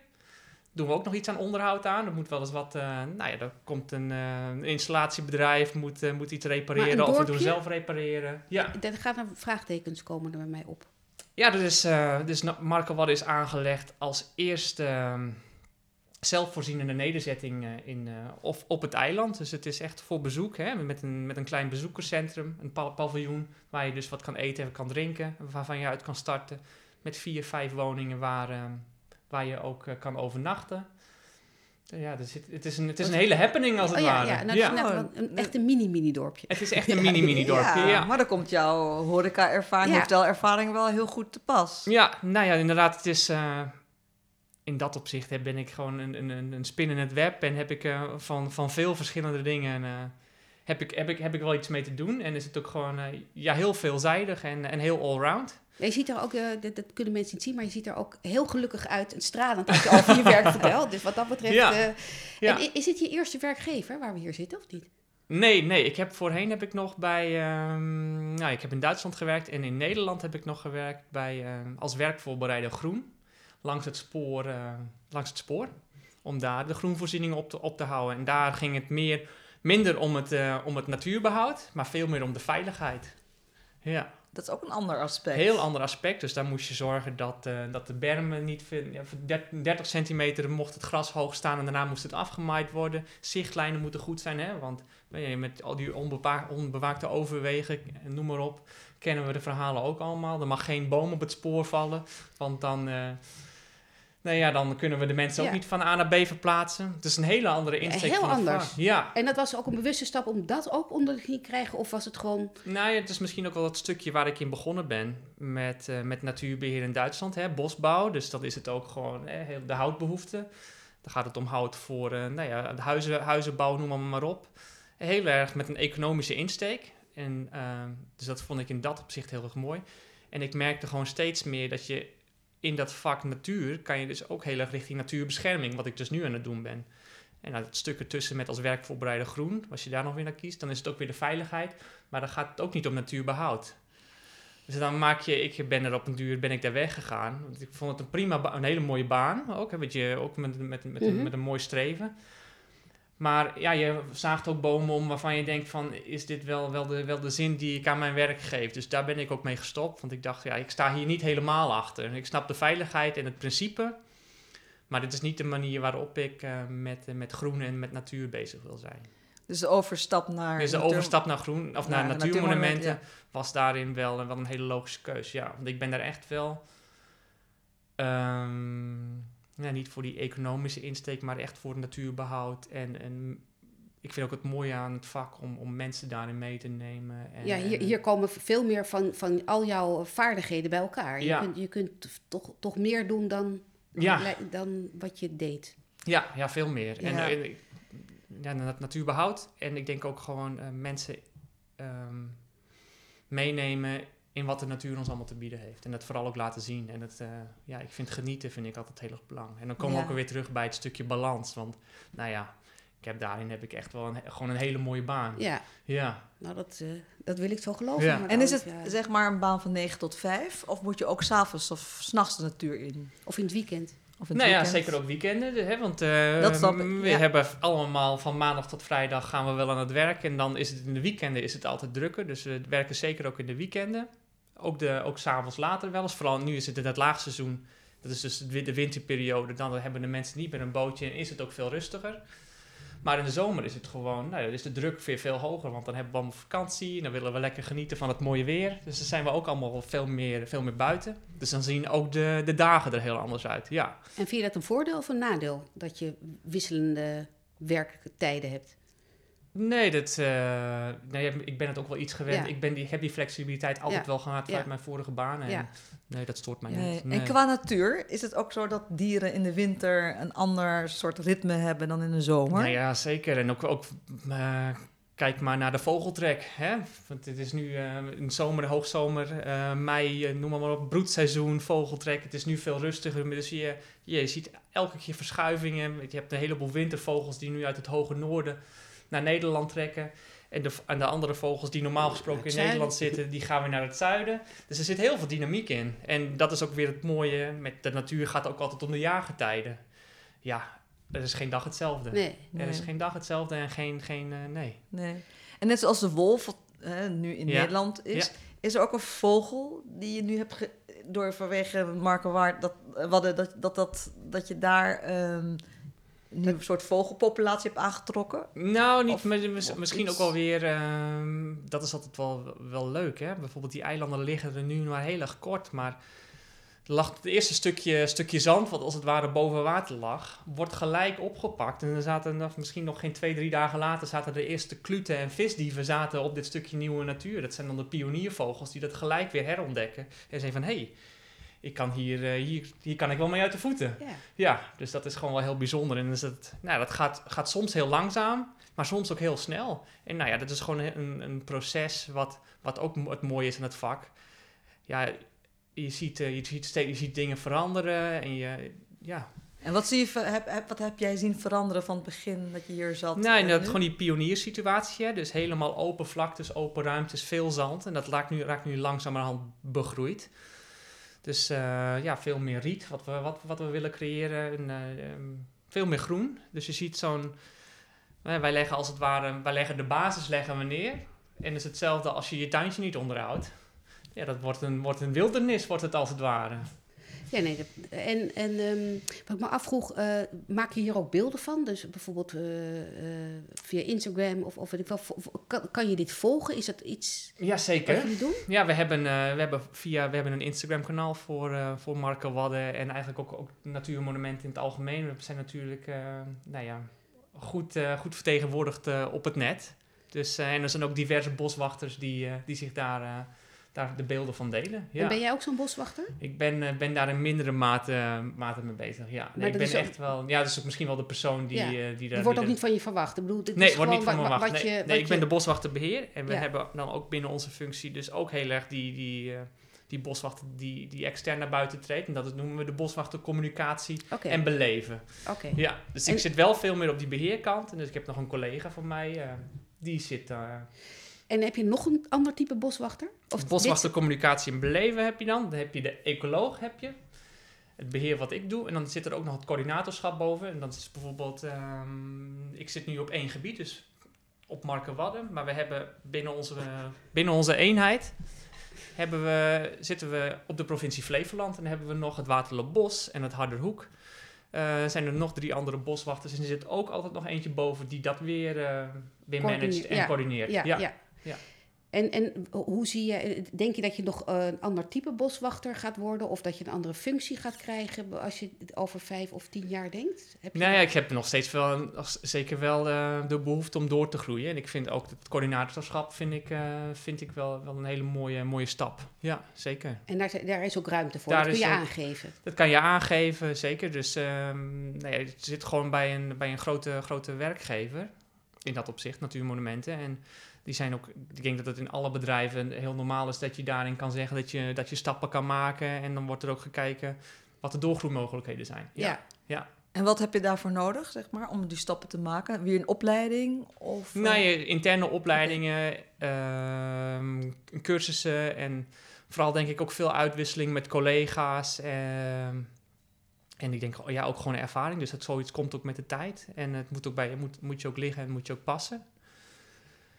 Doen we ook nog iets aan onderhoud aan. Er moet wel eens wat... eh, nou ja, er komt een, eh, een installatiebedrijf, moet, moet iets repareren. Of we doen zelf repareren. Ja,
Er gaan er vraagtekens komen er bij mij op.
ja dat is, eh dus Na- Markenwadde is aangelegd als eerste ehm, zelfvoorzienende nederzetting eh, in, eh, of op het eiland. Dus het is echt voor bezoek, hè, met, een, met een klein bezoekerscentrum, een pa- paviljoen, waar je dus wat kan eten en kan drinken, waarvan je uit kan starten. Met vier, vijf woningen waar, ehm, waar je ook eh, kan overnachten. Ja, dus het, het is een, het is een hele happening als het
oh ja,
ware.
ja, nou,
ja.
een, echt een mini-mini-dorpje.
Het is echt een mini-mini-dorpje,
ja,
ja.
Maar dan komt jouw horeca-ervaring,
Ja.
hotelervaring wel heel goed te pas.
Ja, nou ja, inderdaad. Het is, eh, in dat opzicht heb- ben ik gewoon een, een, een spin in het web. En heb ik eh, van, van veel verschillende dingen eh, heb ik, heb, ik, heb ik wel iets mee te doen. En is het ook gewoon eh, ja, heel veelzijdig en, en heel allround.
Je ziet er ook, dat, dat kunnen mensen niet zien, maar je ziet er ook heel gelukkig uit en stralend als je over je werk vertelt. Dus wat dat betreft.
Ja. Ja.
En is dit je eerste werkgever waar we hier zitten of niet?
Nee, nee. Ik heb voorheen heb ik nog bij. ehm, nou, ik heb in Duitsland gewerkt en in Nederland heb ik nog gewerkt bij ehm, als werkvoorbereider groen langs het spoor, eh, langs het spoor, om daar de groenvoorzieningen op te, op te houden. En daar ging het meer minder om het, eh, om het natuurbehoud, maar veel meer om de veiligheid. Ja.
Dat is ook een ander aspect.
Heel ander aspect. Dus daar moest je zorgen dat, eh, dat de bermen niet... Ja, voor 30 30 centimeter mocht het gras hoog staan en daarna moest het afgemaaid worden. Zichtlijnen moeten goed zijn, hè. Want je, met al die onbewaakte overwegen, noem maar op... kennen we de verhalen ook allemaal. Er mag geen boom op het spoor vallen, want dan... nou ja, dan kunnen we de mensen ook
Ja.
niet van A naar B verplaatsen. Het is een hele andere insteek
heel
van
anders.
Ja,
En dat was ook een bewuste stap om dat ook onder de knie te krijgen? Of was het gewoon...
Nou ja, het is misschien ook wel het stukje waar ik in begonnen ben met, eh, met natuurbeheer in Duitsland, hè, bosbouw. Dus dat is het ook gewoon hè, de houtbehoefte. Dan gaat het om hout voor eh, nou ja, de huizen, huizenbouw, noem maar, maar op. Heel erg met een economische insteek. En, dus dat vond ik in dat opzicht heel erg mooi. En ik merkte gewoon steeds meer dat je in dat vak natuur kan je dus ook heel erg richting natuurbescherming, wat ik dus nu aan het doen ben. En nou, het stuk ertussen met als werkvoorbereider groen, als je daar nog weer naar kiest, dan is het ook weer de veiligheid. Maar dan gaat het ook niet om natuurbehoud. Dus dan maak je, ik ben er op een duur ben ik daar weggegaan. Want ik vond het een prima, een hele mooie baan. Ook, hè, weet je, ook met, met, met,
Mhm.
met een mooi streven. Maar ja, je zaagt ook bomen om waarvan je denkt van, is dit wel, wel, de, wel de zin die ik aan mijn werk geef? Dus daar ben ik ook mee gestopt. Want ik dacht, ja, ik sta hier niet helemaal achter. Ik snap de veiligheid en het principe. Maar dit is niet de manier waarop ik eh, met, met groen en met natuur bezig wil zijn.
Dus de overstap naar...
Dus de overstap naar groen of naar
naar
natuurmonumenten
natuurmonumenten,
was daarin wel, wel een hele logische keus. Ja, want ik ben daar echt wel. ehm, ja, niet voor die economische insteek, maar echt voor het natuurbehoud. En, en ik vind ook het mooie aan het vak om, om mensen daarin mee te nemen. En,
ja, hier,
en-
hier komen veel meer van, van al jouw vaardigheden bij elkaar. Je
Ja.
kunt, je kunt toch, toch meer doen dan,
ja,
dan wat je deed.
ja, ja, veel meer. En,
Ja.
en ja, nat- natuurbehoud. En ik denk ook gewoon eh, mensen ehm, meenemen in wat de natuur ons allemaal te bieden heeft. En dat vooral ook laten zien. En het, eh, ja, ik vind genieten vind ik altijd heel erg belangrijk. En dan komen we
Ja.
ook weer terug bij het stukje balans. Want nou ja, ik heb daarin heb ik echt wel een, gewoon een hele mooie baan.
Ja,
Ja.
nou dat, eh, dat wil ik zo geloven.
Ja.
maar
En is het
ja.
zeg maar een baan van 9 tot 5? Of moet je ook s'avonds of s'nachts de natuur in?
Of in het weekend.
Of in het
Nou ja, zeker ook weekenden. de- Hè, want eh,
Dat snap ik,
we
ja.
hebben allemaal van maandag tot vrijdag gaan we wel aan het werk. En dan is het in de weekenden is het altijd drukker. Dus we werken zeker ook in de weekenden. Ook, de, ook s'avonds later wel eens. Vooral nu is het in het laagseizoen. Dat is dus de wi- de winterperiode. Dan hebben de mensen niet meer een bootje en is het ook veel rustiger. Maar in de zomer is het gewoon, nou, is de druk weer veel hoger. Want dan hebben we allemaal vakantie en dan willen we lekker genieten van het mooie weer. Dus dan zijn we ook allemaal veel meer, veel meer buiten. Dus dan zien ook de, de dagen er heel anders uit. Ja.
En vind je dat een voordeel of een nadeel? Dat je wisselende werktijden hebt?
Nee, dat, eh, nee, ik ben het ook wel iets gewend.
Ja.
Ik, ben die, heb die flexibiliteit altijd
Ja.
wel gehad vanuit
Ja.
mijn vorige baan. En
Ja.
Nee, dat stoort mij
Nee.
niet. Nee.
En qua natuur, is het ook zo dat dieren in de winter een ander soort ritme hebben dan in de zomer?
Nou ja, zeker. En ook, ook eh, kijk maar naar de vogeltrek. Hè? Want het is nu eh, in zomer, de hoogzomer, eh, mei, noem maar, maar op, broedseizoen, vogeltrek. Het is nu veel rustiger. Dus je, je ziet elke keer verschuivingen. Je hebt een heleboel wintervogels die nu uit het hoge noorden naar Nederland trekken. En de, en de andere vogels die normaal gesproken in. Nederland zitten, die gaan weer naar het zuiden. Dus er zit heel veel dynamiek in. En dat is ook weer het mooie. Met de natuur gaat ook altijd om de jaargetijden. Ja, er is geen dag hetzelfde.
Nee.
Er is
Nee.
geen dag hetzelfde en geen, geen eh, nee.
Nee. En net zoals de wolf, wat hè, nu in
Ja.
Nederland is, is er ook een vogel die je nu hebt ge- door vanwege Markenwaard dat, eh, Wadden, dat, dat, dat, dat je daar ehm, een soort vogelpopulatie hebt aangetrokken?
Nou, niet,
Of-
maar mis-
of
misschien
iets.
ook wel weer, ehm, dat is altijd wel, wel leuk, hè. Bijvoorbeeld die eilanden liggen er nu maar heel erg kort, maar lag het eerste stukje, stukje zand, wat als het ware boven water lag, wordt gelijk opgepakt. En er zaten nog, misschien nog geen twee, drie dagen later, zaten de eerste kluten en visdieven zaten op dit stukje nieuwe natuur. Dat zijn dan de pioniervogels die dat gelijk weer herontdekken. En zeggen van, hé, hey, ik kan hier, eh, hier, hier kan ik wel mee uit de voeten.
Ja.
Ja, dus dat is gewoon wel heel bijzonder. En dus het, nou, dat gaat, gaat soms heel langzaam, maar soms ook heel snel. En nou ja, dat is gewoon een, een proces wat, wat ook het mooie is aan het vak. Ja, je ziet, eh, je, ziet steeds, je ziet dingen veranderen en je, ja,
En wat, zie je, heb, heb, wat heb jij zien veranderen van het begin dat je hier zat?
Nee,
en
dat,
nu?
gewoon die pionierssituatie. hè. Dus helemaal open vlaktes, open ruimtes, veel zand. En dat raakt nu, raakt nu langzamerhand begroeid. Dus eh, ja, veel meer riet, wat we, wat, wat we willen creëren. En, eh, ehm, veel meer groen. Dus je ziet zo'n... eh, wij leggen als het ware... Wij leggen de basis leggen we neer. En het is hetzelfde als je je tuintje niet onderhoudt. Ja, dat wordt een, wordt een wildernis, wordt het als het ware.
Ja, nee. dat- en en ehm, wat ik me afvroeg, eh, maak je hier ook beelden van? Dus bijvoorbeeld eh, eh, via Instagram of, of weet ik wel. Kan, kan je dit volgen? Is dat iets
Jazeker.
wat jullie doen?
Ja, we hebben, we hebben, via, we hebben een Instagram-kanaal voor, voor Marco Wadden en eigenlijk ook, ook natuurmonumenten in het algemeen. We zijn natuurlijk nou ja, goed, goed vertegenwoordigd op het net. Dus, en er zijn ook diverse boswachters die, die zich daar, daar de beelden van delen. Ja.
En ben jij ook zo'n boswachter?
Ik ben, eh, ben daar in mindere mate, mate mee bezig. Ja. Nee, ik ben echt wel. Ja, dat is ook misschien wel de persoon die,
Ja.
eh, die daar.
Die wordt ook niet van je verwacht. Ik bedoel, dit
Nee,
is
wordt niet van me
wa-
wacht.
wat
Nee,
je-
nee ik ben de boswachterbeheer. En we
Ja.
hebben dan ook binnen onze functie dus ook heel erg die, die, eh, die boswachter die, die extern naar buiten treedt. En dat noemen we de boswachtercommunicatie en beleven.
oké.
Ja, dus
En-
ik zit wel veel meer op die beheerkant. En dus ik heb nog een collega van mij, die zit daar.
En heb je nog een ander type boswachter? Of dit-
boswachtercommunicatie en beleven heb je dan. Dan heb je de ecoloog, heb je. Het beheer wat ik doe. En dan zit er ook nog het coördinatorschap boven. En dat is bijvoorbeeld, ehm, ik zit nu op één gebied, dus op Markenwadden. Maar we hebben binnen onze, binnen onze eenheid hebben we, zitten we op de provincie Flevoland. En dan hebben we nog het Waterloopbos en het Harderhoek. Eh zijn er nog drie andere boswachters. En er zit ook altijd nog eentje boven die dat weer, eh, weer managt en
ja.
coördineert.
Ja, ja.
ja.
En, en hoe zie je, denk je dat je nog eh, een ander type boswachter gaat worden? Of dat je een andere functie gaat krijgen als je het over vijf of tien jaar denkt? Heb je
Nou ja, ik heb nog steeds wel, zeker wel eh, de behoefte om door te groeien. En ik vind ook het coördinatorschap vind ik, eh, vind ik wel, wel een hele mooie, mooie stap. Ja, zeker.
En daar, daar is ook ruimte voor.
Daar
dat kun je
ook-
aangeven.
Dat kan je aangeven, zeker. Dus ehm nou ja, je zit gewoon bij een, bij een grote, grote werkgever. In dat opzicht, Natuurmonumenten. En die zijn ook, ik denk dat het in alle bedrijven heel normaal is dat je daarin kan zeggen dat je, dat je stappen kan maken. En dan wordt er ook gekeken wat de doorgroeimogelijkheden zijn.
Ja.
En wat heb je daarvoor nodig, zeg maar, om die stappen te maken? Weer een opleiding? Of, eh,
je interne opleidingen, ehm, cursussen en vooral denk ik ook veel uitwisseling met collega's. ehm, en ik denk ja, ook gewoon ervaring. Dus dat zoiets komt ook met de tijd. En het moet ook bij je moet, moet je ook liggen en moet je ook passen.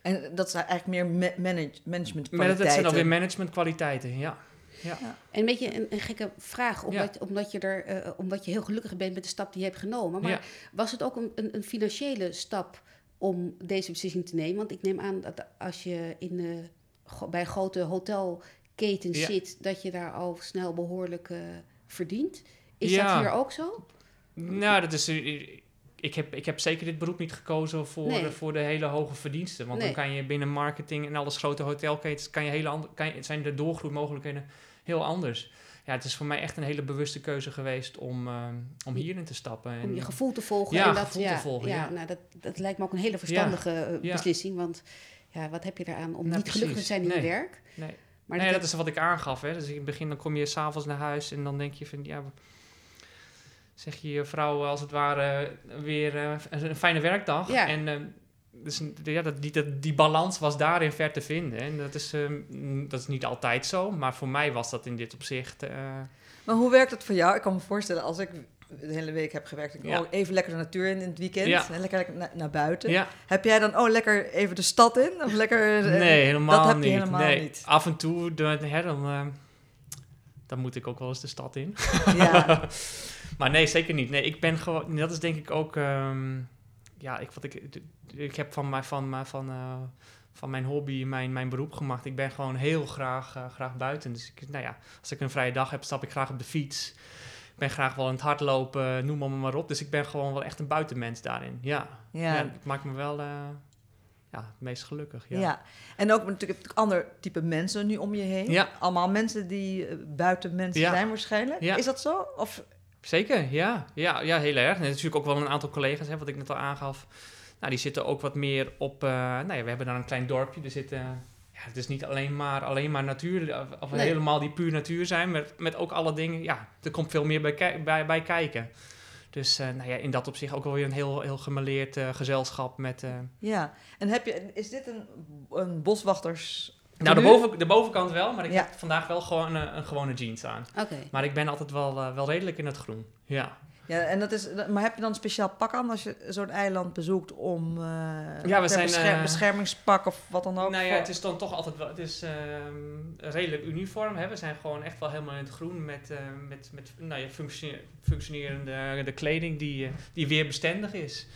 En dat zijn eigenlijk meer ma- manage, management
Maar dat, zijn alweer managementkwaliteiten, ja.
En een beetje een, een gekke vraag, omdat, omdat, je er, eh, omdat je heel gelukkig bent met de stap die je hebt genomen. Maar
ja.
was het ook een, een, een financiële stap om deze beslissing te nemen? Want ik neem aan dat als je in, de go- bij grote hotelketens
Ja.
zit, dat je daar al snel behoorlijk eh, verdient. Is
Ja.
dat hier ook zo?
Nou, dat is... Ik heb, ik heb zeker dit beroep niet gekozen voor,
Nee.
de, voor de hele hoge verdiensten. Want
Nee.
dan kan je binnen marketing en alles grote hotelketens... Kan je hele ander, kan je, zijn de doorgroeimogelijkheden heel anders. Ja, het is voor mij echt een hele bewuste keuze geweest om, eh, om hierin te stappen.
Om
En,
je gevoel te volgen.
Ja,
en dat,
gevoel te volgen,
Ja,
ja.
Nou, dat, dat lijkt me ook een hele verstandige eh,
ja.
beslissing. Want ja, wat heb je eraan om
Nou,
niet gelukkig te zijn in je werk?
nee.
Maar
nee,
dat,
dat is wat ik aangaf. Hè. Dus in het begin dan kom je s'avonds naar huis en dan denk je van... Ja, zeg je je vrouw als het ware weer eh, een, fijne werkdag.
Ja.
En eh, dus, ja, dat, die, dat, die balans was daarin ver te vinden. En dat is, eh, mm, dat is niet altijd zo, maar voor mij was dat in dit opzicht... eh,
Maar hoe werkt het voor jou? Ik kan me voorstellen, als ik de hele week heb gewerkt, ik
Ja.
oh, even lekker de natuur in in het weekend
Ja.
en lekker na- naar buiten.
ja,
Heb jij dan, oh, lekker even de stad in? Of lekker... eh,
nee, helemaal
dat heb je
niet.
helemaal
nee.
niet.
Af en toe, de, hè, dan, eh, dan moet ik ook wel eens de stad in.
Ja,
maar nee, zeker niet. Nee, ik ben gewoon. Dat is denk ik ook. ehm, ja, ik, wat ik, ik heb van, mijn, van, mijn- van, eh, van mijn hobby mijn, mijn beroep gemaakt. Ik ben gewoon heel graag, eh, graag buiten. Dus ik, nou ja, als ik een vrije dag heb, stap ik graag op de fiets. Ik ben graag wel aan het hardlopen, noem maar, maar op. Dus ik ben gewoon wel echt een buitenmens daarin. Ja, ja. maakt me wel eh, ja, het meest gelukkig. Ja.
Ja. en ook natuurlijk ander type mensen nu om je heen.
Ja.
Allemaal mensen die buiten mensen
Ja.
zijn waarschijnlijk.
Ja.
Is dat zo? Of,
Zeker, ja. Ja, ja heel erg. En natuurlijk ook wel een aantal collega's, hè, wat ik net al aangaf. Nou, die zitten ook wat meer op... eh, nou ja, we hebben daar een klein dorpje. Er zitten... Ja, het is niet alleen maar, alleen maar natuur, of, of
Nee.
helemaal die puur natuur zijn, met, met ook alle dingen. Ja, er komt veel meer bij, bij, bij kijken. Dus uh, nou ja, in dat opzicht ook wel weer een heel, heel gemaleerd uh, gezelschap met... Uh...
Ja, en heb je, is dit een, een boswachters...
Nou, de, boven, de bovenkant wel, maar ik ja. heb vandaag wel gewoon een, een gewone jeans aan.
Oké.
Maar ik ben altijd wel, wel redelijk in het groen, ja.
Ja, en dat is, maar heb je dan een speciaal pak aan als je zo'n eiland bezoekt om uh,
ja, we zijn,
bescher beschermingspak of wat dan ook?
Nou ja, het is dan toch altijd wel, het is uh, redelijk uniform. Hè? We zijn gewoon echt wel helemaal in het groen met, met, met nou ja, functionerende de kleding die, die weer bestendig is.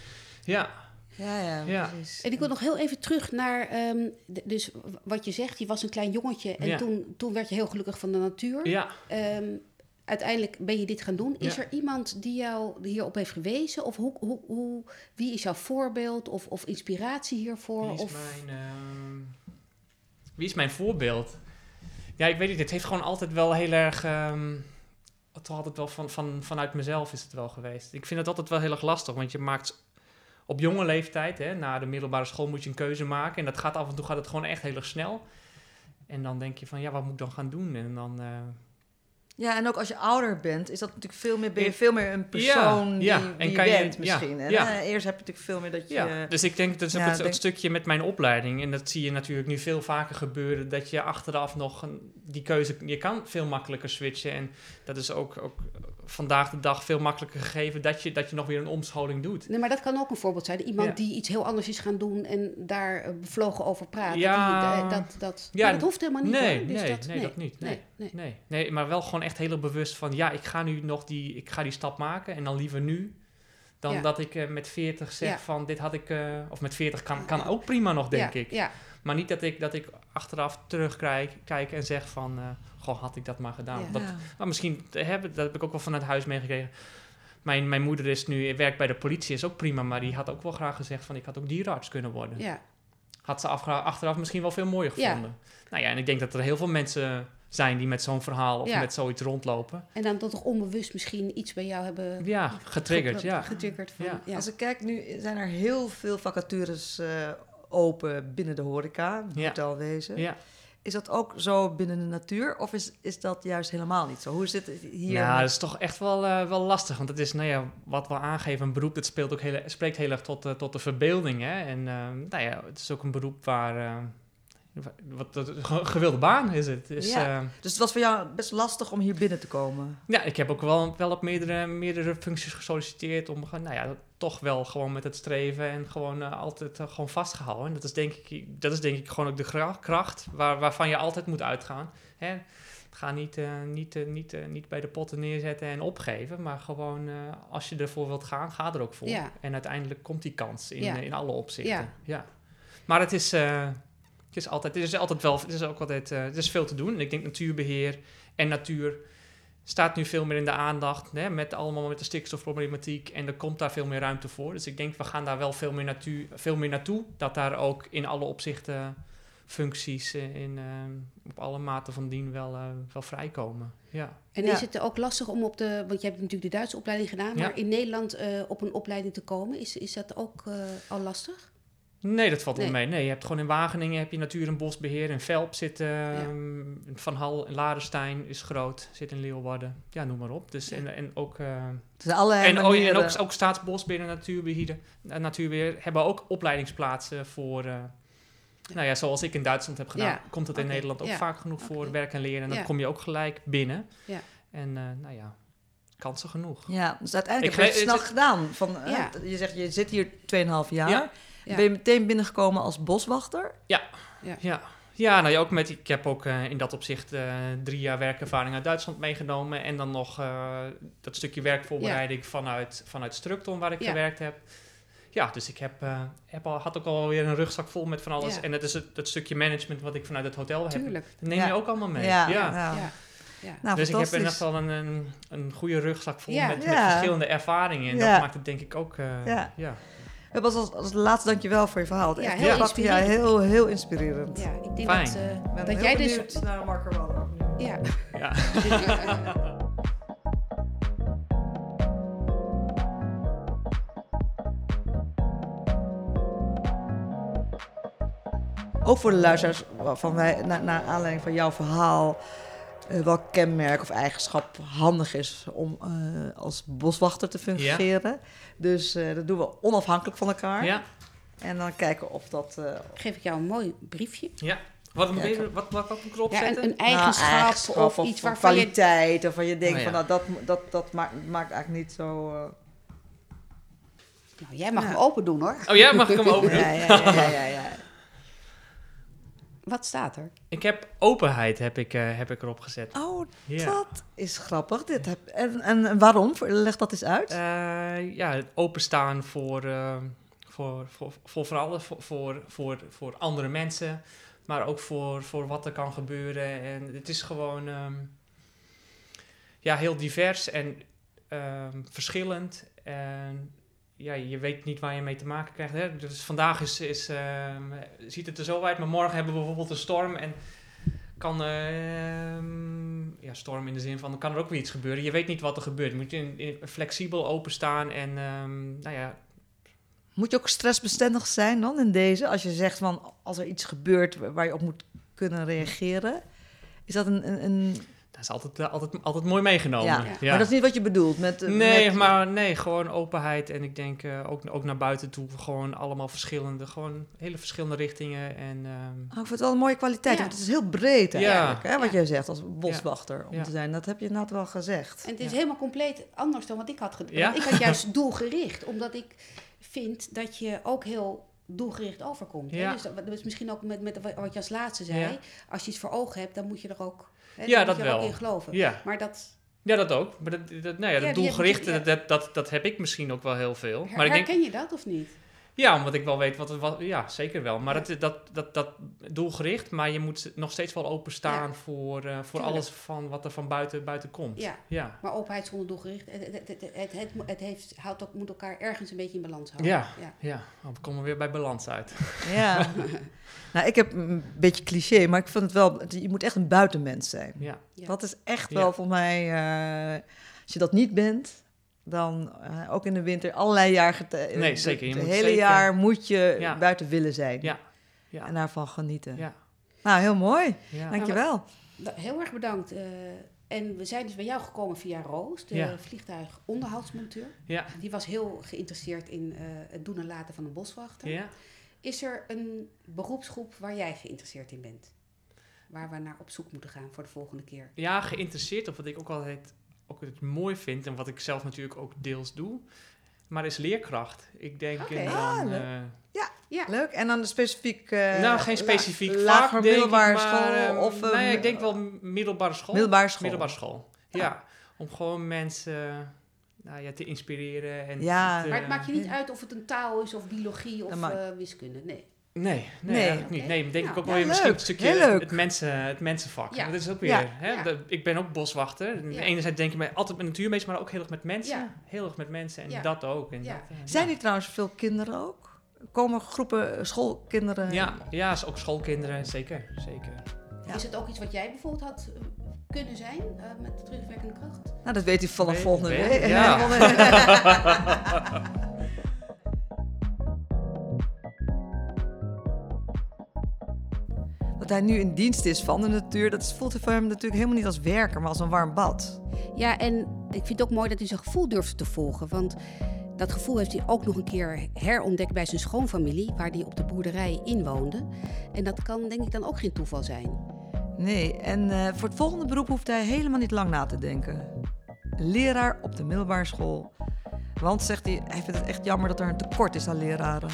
Ja.
Ja, ja,
ja.
Precies.
En ik wil nog heel even terug naar, um, dus wat je zegt, je was een klein jongetje en
Ja.
toen, toen werd je heel gelukkig van de natuur.
Ja,
Ehm, uiteindelijk ben je dit gaan doen. Is
Ja.
er iemand die jou hierop heeft gewezen? Of hoe, hoe, hoe, wie is jouw voorbeeld of, of inspiratie hiervoor?
wie is,
of,
mijn, ehm, wie is mijn voorbeeld? Ja, ik weet niet. Het heeft gewoon altijd wel heel erg... ehm, toch altijd wel van, van, vanuit mezelf is het wel geweest. Ik vind het altijd wel heel erg lastig, want je maakt op jonge leeftijd, hè, na de middelbare school moet je een keuze maken. En dat gaat af en toe gaat het gewoon echt heel erg snel. En dan denk je van, ja, wat moet ik dan gaan doen? En dan... eh,
Ja, en ook als je ouder bent, is dat natuurlijk veel meer, ben je
Ja.
veel meer een persoon
Ja,
die,
en
die
kan je-
bent
ja,
misschien. En,
ja.
eh, eerst heb je natuurlijk veel meer dat je...
Ja, dus ik denk dat is ook
ja,
het, stukje met mijn opleiding. En dat zie je natuurlijk nu veel vaker gebeuren. Dat je achteraf nog een, die keuze. Je kan veel makkelijker switchen. En dat is ook, ook vandaag de dag veel makkelijker gegeven. Dat je, dat je nog weer een omscholing doet.
Nee, maar dat kan ook een voorbeeld zijn. Iemand
Ja.
die iets heel anders is gaan doen en daar eh, bevlogen over praat.
Ja.
Die, eh, dat, dat,
Ja,
maar dat hoeft helemaal niet.
nee.
Dus
nee,
dat,
nee, dat niet. Nee.
nee.
Nee, nee, maar wel gewoon echt heel bewust van. Ja, ik ga nu nog die, ik ga die stap maken. En dan liever nu. Dan
Ja.
dat ik eh, met 40 zeg van dit had ik. of met 40 kan, kan ook prima nog, denk
ja,
ik.
Ja,
Maar niet dat ik, dat ik achteraf terugkijk kijk en zeg van... eh, goh, had ik dat maar gedaan.
Ja.
Dat, misschien hebben, dat heb ik ook wel vanuit huis meegekregen. Mijn, mijn moeder is nu, werkt bij de politie, is ook prima. Maar die had ook wel graag gezegd van... ik had ook dierenarts kunnen worden.
ja.
Had ze achteraf misschien wel veel mooier
Ja.
gevonden. Nou ja, en ik denk dat er heel veel mensen zijn die met zo'n verhaal... of
Ja.
met zoiets rondlopen.
En dan toch onbewust misschien iets bij jou hebben
Ja, getriggerd, ja.
getriggerd van,
Ja.
ja.
Als ik kijk, nu zijn er heel veel vacatures eh, open binnen de horeca,
Ja.
hotelwezen.
Ja.
Is dat ook zo binnen de natuur of is, is dat juist helemaal niet zo? Hoe is dit hier?
Nou, dat is toch echt wel, eh, wel lastig. Want het is, nou ja, wat we aangeven, een beroep, dat speelt ook heel, spreekt heel erg tot, eh, tot de verbeelding. Hè? En eh, nou ja, het is ook een beroep waar. Eh, wa- wat, wat, een ge- gewilde baan is het. Dus,
Ja.
ja.
Dus het was voor jou best lastig om hier binnen te komen.
ja, ik heb ook wel, wel op meerdere, meerdere functies gesolliciteerd. Om nou ja, toch wel gewoon met het streven en gewoon eh, altijd eh, gewoon vastgehouden. En dat is denk ik, dat is denk ik gewoon ook de kracht waar, waarvan je altijd moet uitgaan. Hè? Ga niet, eh, niet, eh, niet, eh, niet bij de potten neerzetten en opgeven. Maar gewoon, eh, als je ervoor wilt gaan, ga er ook voor.
Ja.
En uiteindelijk komt die kans in,
Ja.
eh, in alle opzichten.
Ja.
Ja. Maar het is, eh, het is altijd, het is altijd wel, het is ook altijd, eh, het is veel te doen. En ik denk natuurbeheer en natuur staat nu veel meer in de aandacht. Hè, met allemaal met de stikstofproblematiek. En er komt daar veel meer ruimte voor. Dus ik denk, we gaan daar wel veel meer, natuur, veel meer naartoe. Dat daar ook in alle opzichten functies eh, in, eh, op alle maten van dien wel, eh, wel vrijkomen. Ja.
En
Ja.
is het ook lastig om op de, want je hebt natuurlijk de Duitse opleiding gedaan,
Ja.
maar in Nederland eh, op een opleiding te komen, is, is dat ook eh, al lastig?
Nee, dat valt wel
Nee.
mee. Nee, je hebt gewoon in Wageningen heb je natuur- en bosbeheer. In Velp zit ehm, Van Hal, in Larenstein is groot, zit in Leeuwarden. Ja, noem maar op. Dus,
Ja.
en, en ook,
Er zijn allerlei
en, oh, en ook, ook Staatsbosbeheer en natuurbeheer, eh, natuurbeheer hebben ook opleidingsplaatsen voor... eh, nou ja, zoals ik in Duitsland heb gedaan,
Ja.
komt het in Nederland ook vaak genoeg voor werk en leren. En dan kom je ook gelijk binnen.
Ja.
En nou ja, kansen genoeg.
Ja, dus uiteindelijk
Ik
heb je het snel gedaan. Van. Je zegt, je zit hier 2,5 jaar.
Ja.
Ja.
Ben je meteen binnengekomen als boswachter?
Ja, ja nou ja, ook met, ik heb ook eh, in dat opzicht eh, drie jaar werkervaring uit Duitsland meegenomen. En dan nog eh, dat stukje werkvoorbereiding vanuit, vanuit Structon waar ik
Ja.
gewerkt heb. Ja, dus ik heb, eh, heb al, had ook alweer een rugzak vol met van alles.
Ja.
En dat is het, het stukje management wat ik vanuit het hotel heb.
Tuurlijk.
Dat neem
Ja.
je ook allemaal mee.
Ja,
Ja.
ja.
Ja. Ja.
Nou,
dus ik heb in geval een, een, een goede rugzak vol
Ja.
met, met
Ja.
verschillende ervaringen. En
Ja.
dat maakt het denk ik ook... eh,
Ja.
Ja.
Het was als, als laatste dankjewel voor je verhaal.
Ja,
Echt
heel
prachtig. Ja, heel, heel inspirerend.
Ja, ik denk
Fijn.
dat, eh,
ben
dat jij dus...
naar Marker Wallen.
Ja.
Ja.
Ook voor de luisteraars, waarvan wij, na- naar aanleiding van jouw verhaal, eh, welk kenmerk of eigenschap handig is om eh, als boswachter te fungeren. Dus eh, dat doen we onafhankelijk van elkaar.
Ja,
En dan kijken of dat... eh,
Geef ik jou een mooi briefje.
ja. Wat, moet je- wat, wat, wat moet ik erop
Ja,
zetten?
een,
nou,
eigenschap, of, iets waarvan je...
kwaliteit. Of waar je denkt
Oh, ja.
van, nou, dat, dat, dat maakt, maakt eigenlijk niet zo... eh,
Nou, jij mag
Ja.
hem open doen hoor.
Oh ja, mag ik hem open doen?
ja, ja, ja, ja, ja, ja.
Wat staat er?
Ik heb openheid heb ik, eh, heb ik erop gezet.
Oh,
Ja.
dat is grappig. Dit heb, en, en waarom? Leg dat eens uit.
Eh, ja, het openstaan voor, eh, voor, voor, voor, voor alles, voor, voor, voor, voor andere mensen, maar ook voor, voor wat er kan gebeuren. En het is gewoon ehm, ja, heel divers en ehm, verschillend. En ja, je weet niet waar je mee te maken krijgt. Hè? Dus vandaag is, is, ehm, ziet het er zo uit, maar morgen hebben we bijvoorbeeld een storm en kan ehm, ja, storm in de zin van, kan er ook weer iets gebeuren. Je weet niet wat er gebeurt. Moet je in, in- flexibel openstaan en ehm, nou ja,
Moet je ook stressbestendig zijn dan in deze? Als je zegt van, als er iets gebeurt waar je op moet kunnen reageren. Is dat een... een, een
dat is altijd, eh, altijd, altijd mooi meegenomen.
ja.
Ja.
Maar dat is niet wat je bedoelt met... eh,
Nee,
met-
maar nee, gewoon openheid. En ik denk eh, ook, ook naar buiten toe, gewoon allemaal verschillende, gewoon hele verschillende richtingen. En ehm,
Oh, ik vind het wel een mooie kwaliteit.
Ja.
Want het is heel breed
Ja.
eigenlijk, hè, wat
Ja.
jij zegt als boswachter om
Ja.
te zijn. Dat heb je inderdaad wel gezegd.
En het is
Ja.
helemaal compleet anders dan wat ik had gedaan.
Ja?
Ik had juist doelgericht, omdat ik vind dat je ook heel doelgericht overkomt. Hè? Dus dat dat is misschien ook met, met wat je als laatste zei.
Ja.
Als je iets voor ogen hebt, dan moet je er ook, hè,
Ja, dat wel.
in geloven.
ja.
Maar dat
ja, dat ook. Maar dat, dat, nou ja, dat doelgerichte,
ja.
dat, dat, dat heb ik misschien ook wel heel veel.
her-
Maar ik denk,
herken je dat of niet?
Ja, omdat ik wel weet wat het was. Ja, zeker wel. Maar dat, dat, dat, dat doelgericht, maar je moet nog steeds wel openstaan
Ja.
voor, eh, voor
Tuurlijk.
alles van wat er van buiten, buiten komt.
Ja.
Ja.
Maar openheid zonder doelgericht, het, het, het, het, het, heeft, houdt ook, moet elkaar ergens een beetje in balans houden.
Ja.
ja.
Ja, dan komen we weer bij balans uit.
Ja. nou, ik heb een beetje cliché, maar ik vind het wel... Je moet echt een buitenmens zijn.
Ja.
Ja.
Dat is echt
Ja.
wel voor mij... eh, als je dat niet bent, dan eh, ook in de winter allerlei jaar...
Nee, zeker. Je
Het hele
zeker-
jaar moet je
Ja.
buiten willen zijn.
Ja. Ja.
En daarvan genieten.
Ja.
Nou, heel mooi.
Ja.
Dankjewel.
Da- Heel erg bedankt. eh, en we zijn dus bij jou gekomen via Roos, de
Ja.
vliegtuigonderhoudsmonteur.
Ja.
Die was heel geïnteresseerd in eh, het doen en laten van een boswachter.
Ja.
Is er een beroepsgroep waar jij geïnteresseerd in bent? Waar we naar op zoek moeten gaan voor de volgende keer?
ja, geïnteresseerd op wat ik ook altijd ook het mooi vind en wat ik zelf natuurlijk ook deels doe. Maar is leerkracht. Ik denk en dan,
Ah, leuk.
eh,
Ja,
Leuk. En dan specifiek... eh,
nou, geen
la-
specifiek
lager
ik,
middelbare
maar,
school
ehm,
of... eh,
nee, ik denk wel middelbare school.
Middelbare school.
Middelbare school. Ja. Om gewoon mensen nou ja, te inspireren. En
Ja.
te-
maar het maakt je niet uit of het een taal is of biologie of eh, wiskunde. Nee.
Nee, nee,
Nee.
eigenlijk niet. Nee, denk
Ja.
ik ook wel weer misschien een stukje
Heel leuk.
Het, mensen, het mensenvak.
Ja.
Dat is ook weer,
Ja.
hè, ik ben ook boswachter. Enerzijds denk ik me altijd met natuurbeest, maar ook heel erg met mensen.
Ja.
Heel erg met mensen en
Ja.
dat ook. En
Ja.
dat, eh,
Zijn
ja.
er trouwens veel kinderen ook? Komen groepen schoolkinderen?
Ja, ja, is ook schoolkinderen, zeker. zeker.
Ja.
Is het ook iets wat jij bijvoorbeeld had eh, kunnen zijn eh, met de terugwerkende kracht?
Nou, dat weet u vanaf volgende week. hij nu in dienst is van de natuur, dat voelt voor hem natuurlijk helemaal niet als werken, maar als een warm bad.
Ja, en ik vind het ook mooi dat hij zijn gevoel durfde te volgen. Want dat gevoel heeft hij ook nog een keer herontdekt bij zijn schoonfamilie, waar hij op de boerderij inwoonde. En dat kan denk ik dan ook geen toeval zijn.
Nee, en eh, voor het volgende beroep hoeft hij helemaal niet lang na te denken. Leraar op de middelbare school. Want, zegt hij, hij vindt het echt jammer dat er een tekort is aan leraren.